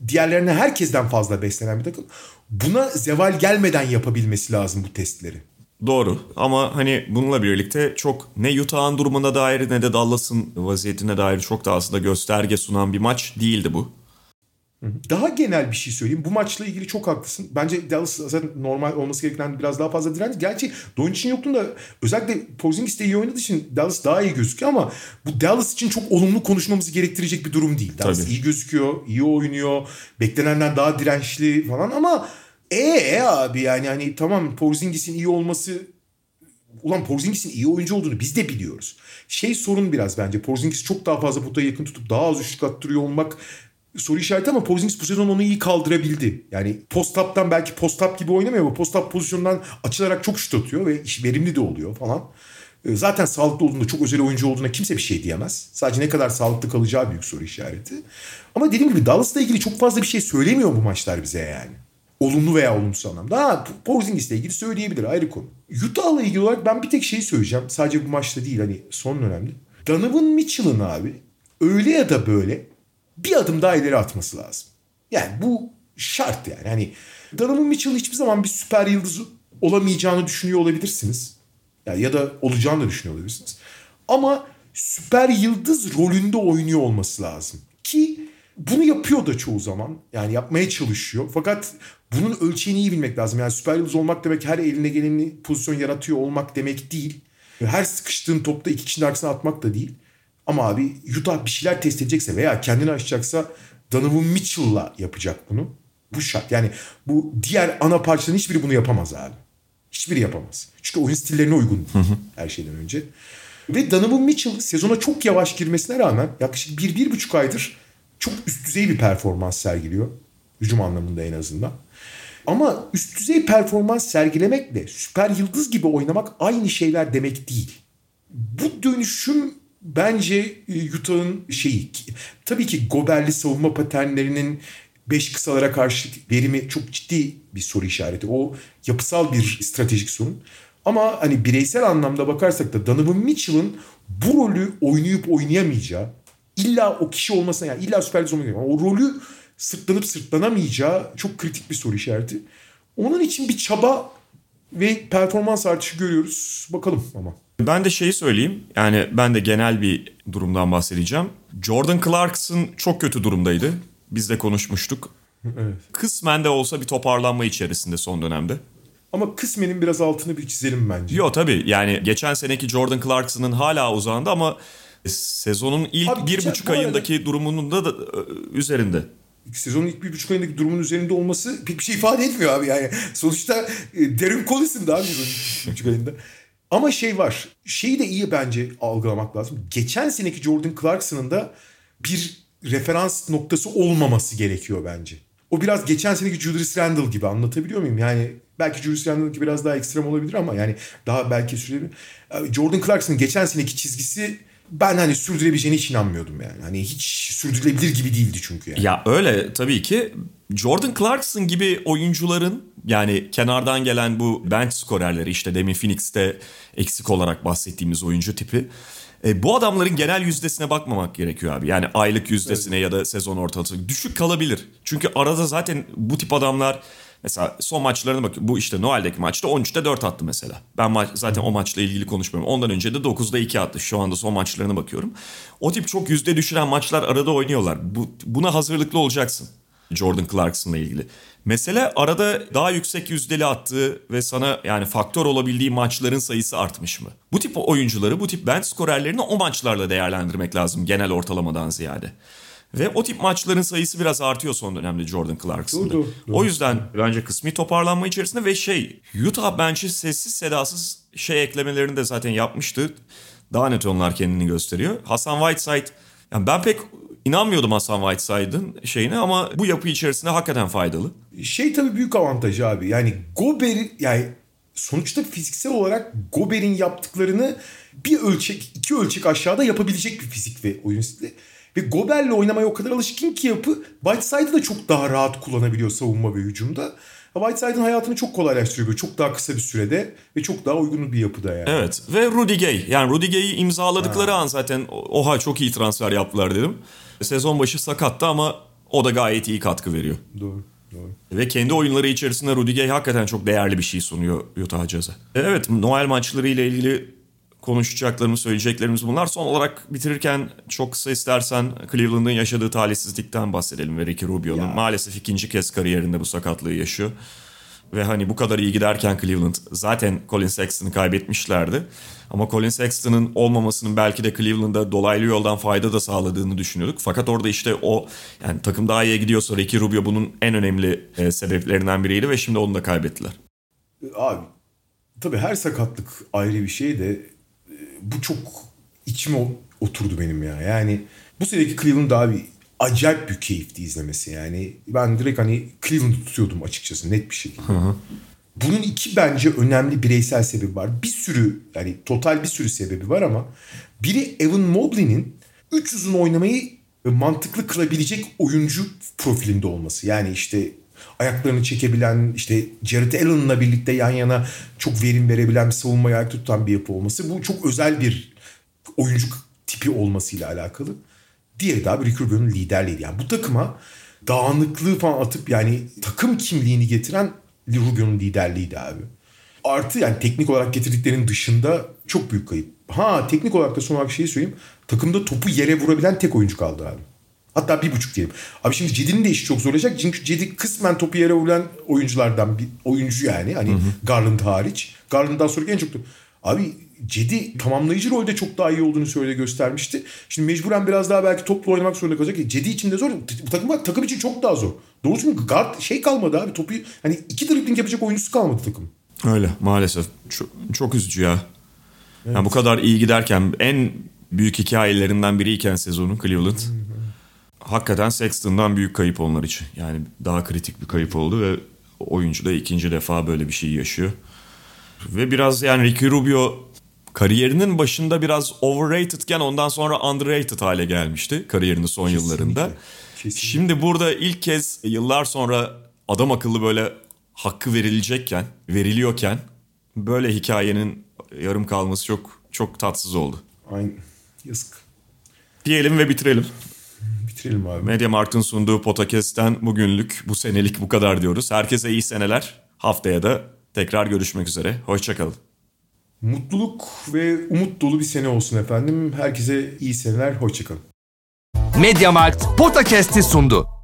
diğerlerine herkesten fazla beslenen bir takım. Buna zeval gelmeden yapabilmesi lazım bu testleri. Doğru ama hani bununla birlikte çok ne Utah'ın durumuna dair ne de Dallas'ın vaziyetine dair çok da aslında gösterge sunan bir maç değildi bu. Daha genel bir şey söyleyeyim. Bu maçla ilgili çok haklısın. Bence Dallas zaten normal olması gereken biraz daha fazla direnç. Gerçi Doncic'in yokluğunda özellikle Porzingis de iyi oynadığı için Dallas daha iyi gözüküyor ama bu Dallas için çok olumlu konuşmamızı gerektirecek bir durum değil. Dallas Tabii. iyi gözüküyor, iyi oynuyor, beklenenden daha dirençli falan ama e, e abi yani hani tamam Porzingis'in iyi olması Ulan Porzingis'in iyi oyuncu olduğunu biz de biliyoruz. Şey sorun biraz bence. Porzingis çok daha fazla potaya yakın tutup daha az üçlük attırıyor olmak soru işareti ama Porzingis bu sezon onu iyi kaldırabildi. Yani post-up'tan belki post-up gibi oynamıyor ama post-up pozisyonundan açılarak çok şut atıyor ve iş verimli de oluyor falan. Ee, zaten sağlıklı olduğunda çok özel oyuncu olduğuna kimse bir şey diyemez. Sadece ne kadar sağlıklı kalacağı büyük soru işareti. Ama dediğim gibi Dallas'la ilgili çok fazla bir şey söylemiyor bu maçlar bize yani. Olumlu veya olumsuz anlamda. Ha Porzingis'le ilgili söyleyebilir ayrı konu. Utah'la ilgili olarak ben bir tek şey söyleyeceğim. Sadece bu maçta değil hani son dönemde. Donovan Mitchell'ın abi öyle ya da böyle bir adım daha ileri atması lazım. Yani bu şart yani. Hani Donovan Mitchell hiçbir zaman bir süper yıldız olamayacağını düşünüyor olabilirsiniz. Yani ya da olacağını da düşünüyor olabilirsiniz. Ama süper yıldız rolünde oynuyor olması lazım. Ki bunu yapıyor da çoğu zaman. Yani yapmaya çalışıyor. Fakat bunun ölçeğini iyi bilmek lazım. Yani süper yıldız olmak demek her eline geleni pozisyon yaratıyor olmak demek değil. Her sıkıştığın topta iki kişinin arkasına atmak da değil. Ama abi Utah bir şeyler test edecekse veya kendini aşacaksa Donovan Mitchell'la yapacak bunu. Bu şart. Yani bu diğer ana parçaların hiçbiri bunu yapamaz abi. Hiçbiri yapamaz. Çünkü oyun stillerine uygun hı hı. her şeyden önce. Ve Donovan Mitchell sezona çok yavaş girmesine rağmen yaklaşık bir, bir buçuk aydır çok üst düzey bir performans sergiliyor. Hücum anlamında en azından. Ama üst düzey performans sergilemekle süper yıldız gibi oynamak aynı şeyler demek değil. Bu dönüşüm bence e, Utah'ın şeyi tabii ki Goberli savunma paternlerinin beş kısalara karşı verimi çok ciddi bir soru işareti. O yapısal bir stratejik sorun. Ama hani bireysel anlamda bakarsak da Donovan Mitchell'ın bu rolü oynayıp oynayamayacağı illa o kişi olmasına yani illa süper olmayacak. O rolü sırtlanıp sırtlanamayacağı çok kritik bir soru işareti. Onun için bir çaba ve performans artışı görüyoruz. Bakalım ama. Ben de şeyi söyleyeyim. Yani ben de genel bir durumdan bahsedeceğim. Jordan Clarkson çok kötü durumdaydı. Biz de konuşmuştuk. Evet. Kısmen de olsa bir toparlanma içerisinde son dönemde. Ama kısmenin biraz altını bir çizelim bence. Yok tabii yani geçen seneki Jordan Clarkson'ın hala uzağında ama sezonun ilk Abi, bir buçuk ayındaki arada... durumunun da, da üzerinde sezonun ilk bir buçuk ayındaki durumun üzerinde olması pek bir şey ifade etmiyor abi yani. Sonuçta e, Darren Collins'in daha bir buçuk ayında. Ama şey var. Şeyi de iyi bence algılamak lazım. Geçen seneki Jordan Clarkson'ın da bir referans noktası olmaması gerekiyor bence. O biraz geçen seneki Julius Randle gibi anlatabiliyor muyum? Yani belki Julius Randle'ınki biraz daha ekstrem olabilir ama yani daha belki sürebilir. Jordan Clarkson'ın geçen seneki çizgisi ben hani sürdürebileceğine hiç inanmıyordum yani. Hani hiç sürdürülebilir gibi değildi çünkü yani. Ya öyle tabii ki. Jordan Clarkson gibi oyuncuların yani kenardan gelen bu bench skorerleri işte demin Phoenix'te eksik olarak bahsettiğimiz oyuncu tipi. E, bu adamların genel yüzdesine bakmamak gerekiyor abi. Yani aylık yüzdesine evet. ya da sezon ortalaması düşük kalabilir. Çünkü arada zaten bu tip adamlar Mesela son maçlarına bak. Bu işte Noel'deki maçta 13'te 4 attı mesela. Ben ma- zaten o maçla ilgili konuşmuyorum. Ondan önce de 9'da 2 attı. Şu anda son maçlarına bakıyorum. O tip çok yüzde düşüren maçlar arada oynuyorlar. Bu, buna hazırlıklı olacaksın. Jordan Clarkson'la ilgili. Mesele arada daha yüksek yüzdeli attığı ve sana yani faktör olabildiği maçların sayısı artmış mı? Bu tip oyuncuları, bu tip bench skorerlerini o maçlarla değerlendirmek lazım genel ortalamadan ziyade. Ve o tip maçların sayısı biraz artıyor son dönemde Jordan Clarkson'da. Doğru, doğru. O yüzden bence kısmi toparlanma içerisinde ve şey Utah bench'i sessiz sedasız şey eklemelerini de zaten yapmıştı. Daha net onlar kendini gösteriyor. Hasan Whiteside yani ben pek inanmıyordum Hasan Whiteside'ın şeyine ama bu yapı içerisinde hakikaten faydalı. Şey tabii büyük avantajı abi. Yani Gober yani sonuçta fiziksel olarak Gober'in yaptıklarını bir ölçek, iki ölçek aşağıda yapabilecek bir fizik ve oyun stili. Ve Gober'le oynamaya o kadar alışkın ki yapı Whiteside'ı da çok daha rahat kullanabiliyor savunma ve hücumda. Whiteside'ın hayatını çok kolaylaştırıyor böyle çok daha kısa bir sürede ve çok daha uygun bir yapıda yani. Evet ve Rudy Gay yani Rudy Gay'i imzaladıkları ha. an zaten oha çok iyi transfer yaptılar dedim. Sezon başı sakattı ama o da gayet iyi katkı veriyor. Doğru. Doğru. Ve kendi oyunları içerisinde Rudy Gay hakikaten çok değerli bir şey sunuyor Utah Jazz'e. Evet Noel maçları ile ilgili konuşacaklarımız, söyleyeceklerimiz bunlar. Son olarak bitirirken çok kısa istersen Cleveland'ın yaşadığı talihsizlikten bahsedelim ve Ricky Rubio'nun. Maalesef ikinci kez kariyerinde bu sakatlığı yaşıyor. Ve hani bu kadar iyi giderken Cleveland zaten Colin Sexton'ı kaybetmişlerdi. Ama Colin Sexton'ın olmamasının belki de Cleveland'a dolaylı yoldan fayda da sağladığını düşünüyorduk. Fakat orada işte o yani takım daha iyi gidiyorsa Ricky Rubio bunun en önemli e, sebeplerinden biriydi ve şimdi onu da kaybettiler. Abi tabii her sakatlık ayrı bir şey de bu çok içime oturdu benim ya. Yani bu seneki Cleveland abi acayip bir keyifti izlemesi yani. Ben direkt hani Cleveland'ı tutuyordum açıkçası net bir şekilde. Hı hı. Bunun iki bence önemli bireysel sebebi var. Bir sürü yani total bir sürü sebebi var ama biri Evan Mobley'nin 3 uzun oynamayı mantıklı kılabilecek oyuncu profilinde olması. Yani işte ayaklarını çekebilen işte Jared Allen'la birlikte yan yana çok verim verebilen bir savunmayı ayakta tutan bir yapı olması. Bu çok özel bir oyuncu tipi olmasıyla alakalı. Diğeri de abi Ricky Rubio'nun liderliği. Yani bu takıma dağınıklığı falan atıp yani takım kimliğini getiren Rubio'nun liderliğiydi abi. Artı yani teknik olarak getirdiklerinin dışında çok büyük kayıp. Ha teknik olarak da son olarak bir şey söyleyeyim. Takımda topu yere vurabilen tek oyuncu kaldı abi. Hatta bir buçuk diyelim. Abi şimdi Cedi'nin de işi çok zor olacak. Çünkü Cedi kısmen topu yere vuran oyunculardan bir oyuncu yani. Hani hı hı. Garland hariç. Garland'dan sonra en çok. Abi Cedi tamamlayıcı rolde çok daha iyi olduğunu söyle göstermişti. Şimdi mecburen biraz daha belki toplu oynamak zorunda kalacak. Cedi için de zor. Bu takım takım için çok daha zor. Doğrusu guard şey kalmadı abi. Topu hani iki dribbling yapacak oyuncusu kalmadı takım. Öyle maalesef. Çok, çok üzücü ya. Evet. Yani bu kadar iyi giderken en büyük hikayelerinden biriyken sezonun Cleveland. Hmm hakikaten Sexton'dan büyük kayıp onlar için. Yani daha kritik bir kayıp oldu ve oyuncu da ikinci defa böyle bir şey yaşıyor. Ve biraz yani Ricky Rubio kariyerinin başında biraz overratedken ondan sonra underrated hale gelmişti kariyerinin son Kesinlikle. yıllarında. Kesinlikle. Şimdi burada ilk kez yıllar sonra adam akıllı böyle hakkı verilecekken, veriliyorken böyle hikayenin yarım kalması çok çok tatsız oldu. Aynen. Yazık. Diyelim ve bitirelim bitirelim abi. Media Markt'ın sunduğu podcast'ten bugünlük bu senelik bu kadar diyoruz. Herkese iyi seneler. Haftaya da tekrar görüşmek üzere. Hoşçakalın. Mutluluk ve umut dolu bir sene olsun efendim. Herkese iyi seneler. Hoşçakalın. Media Markt Podcast'i sundu.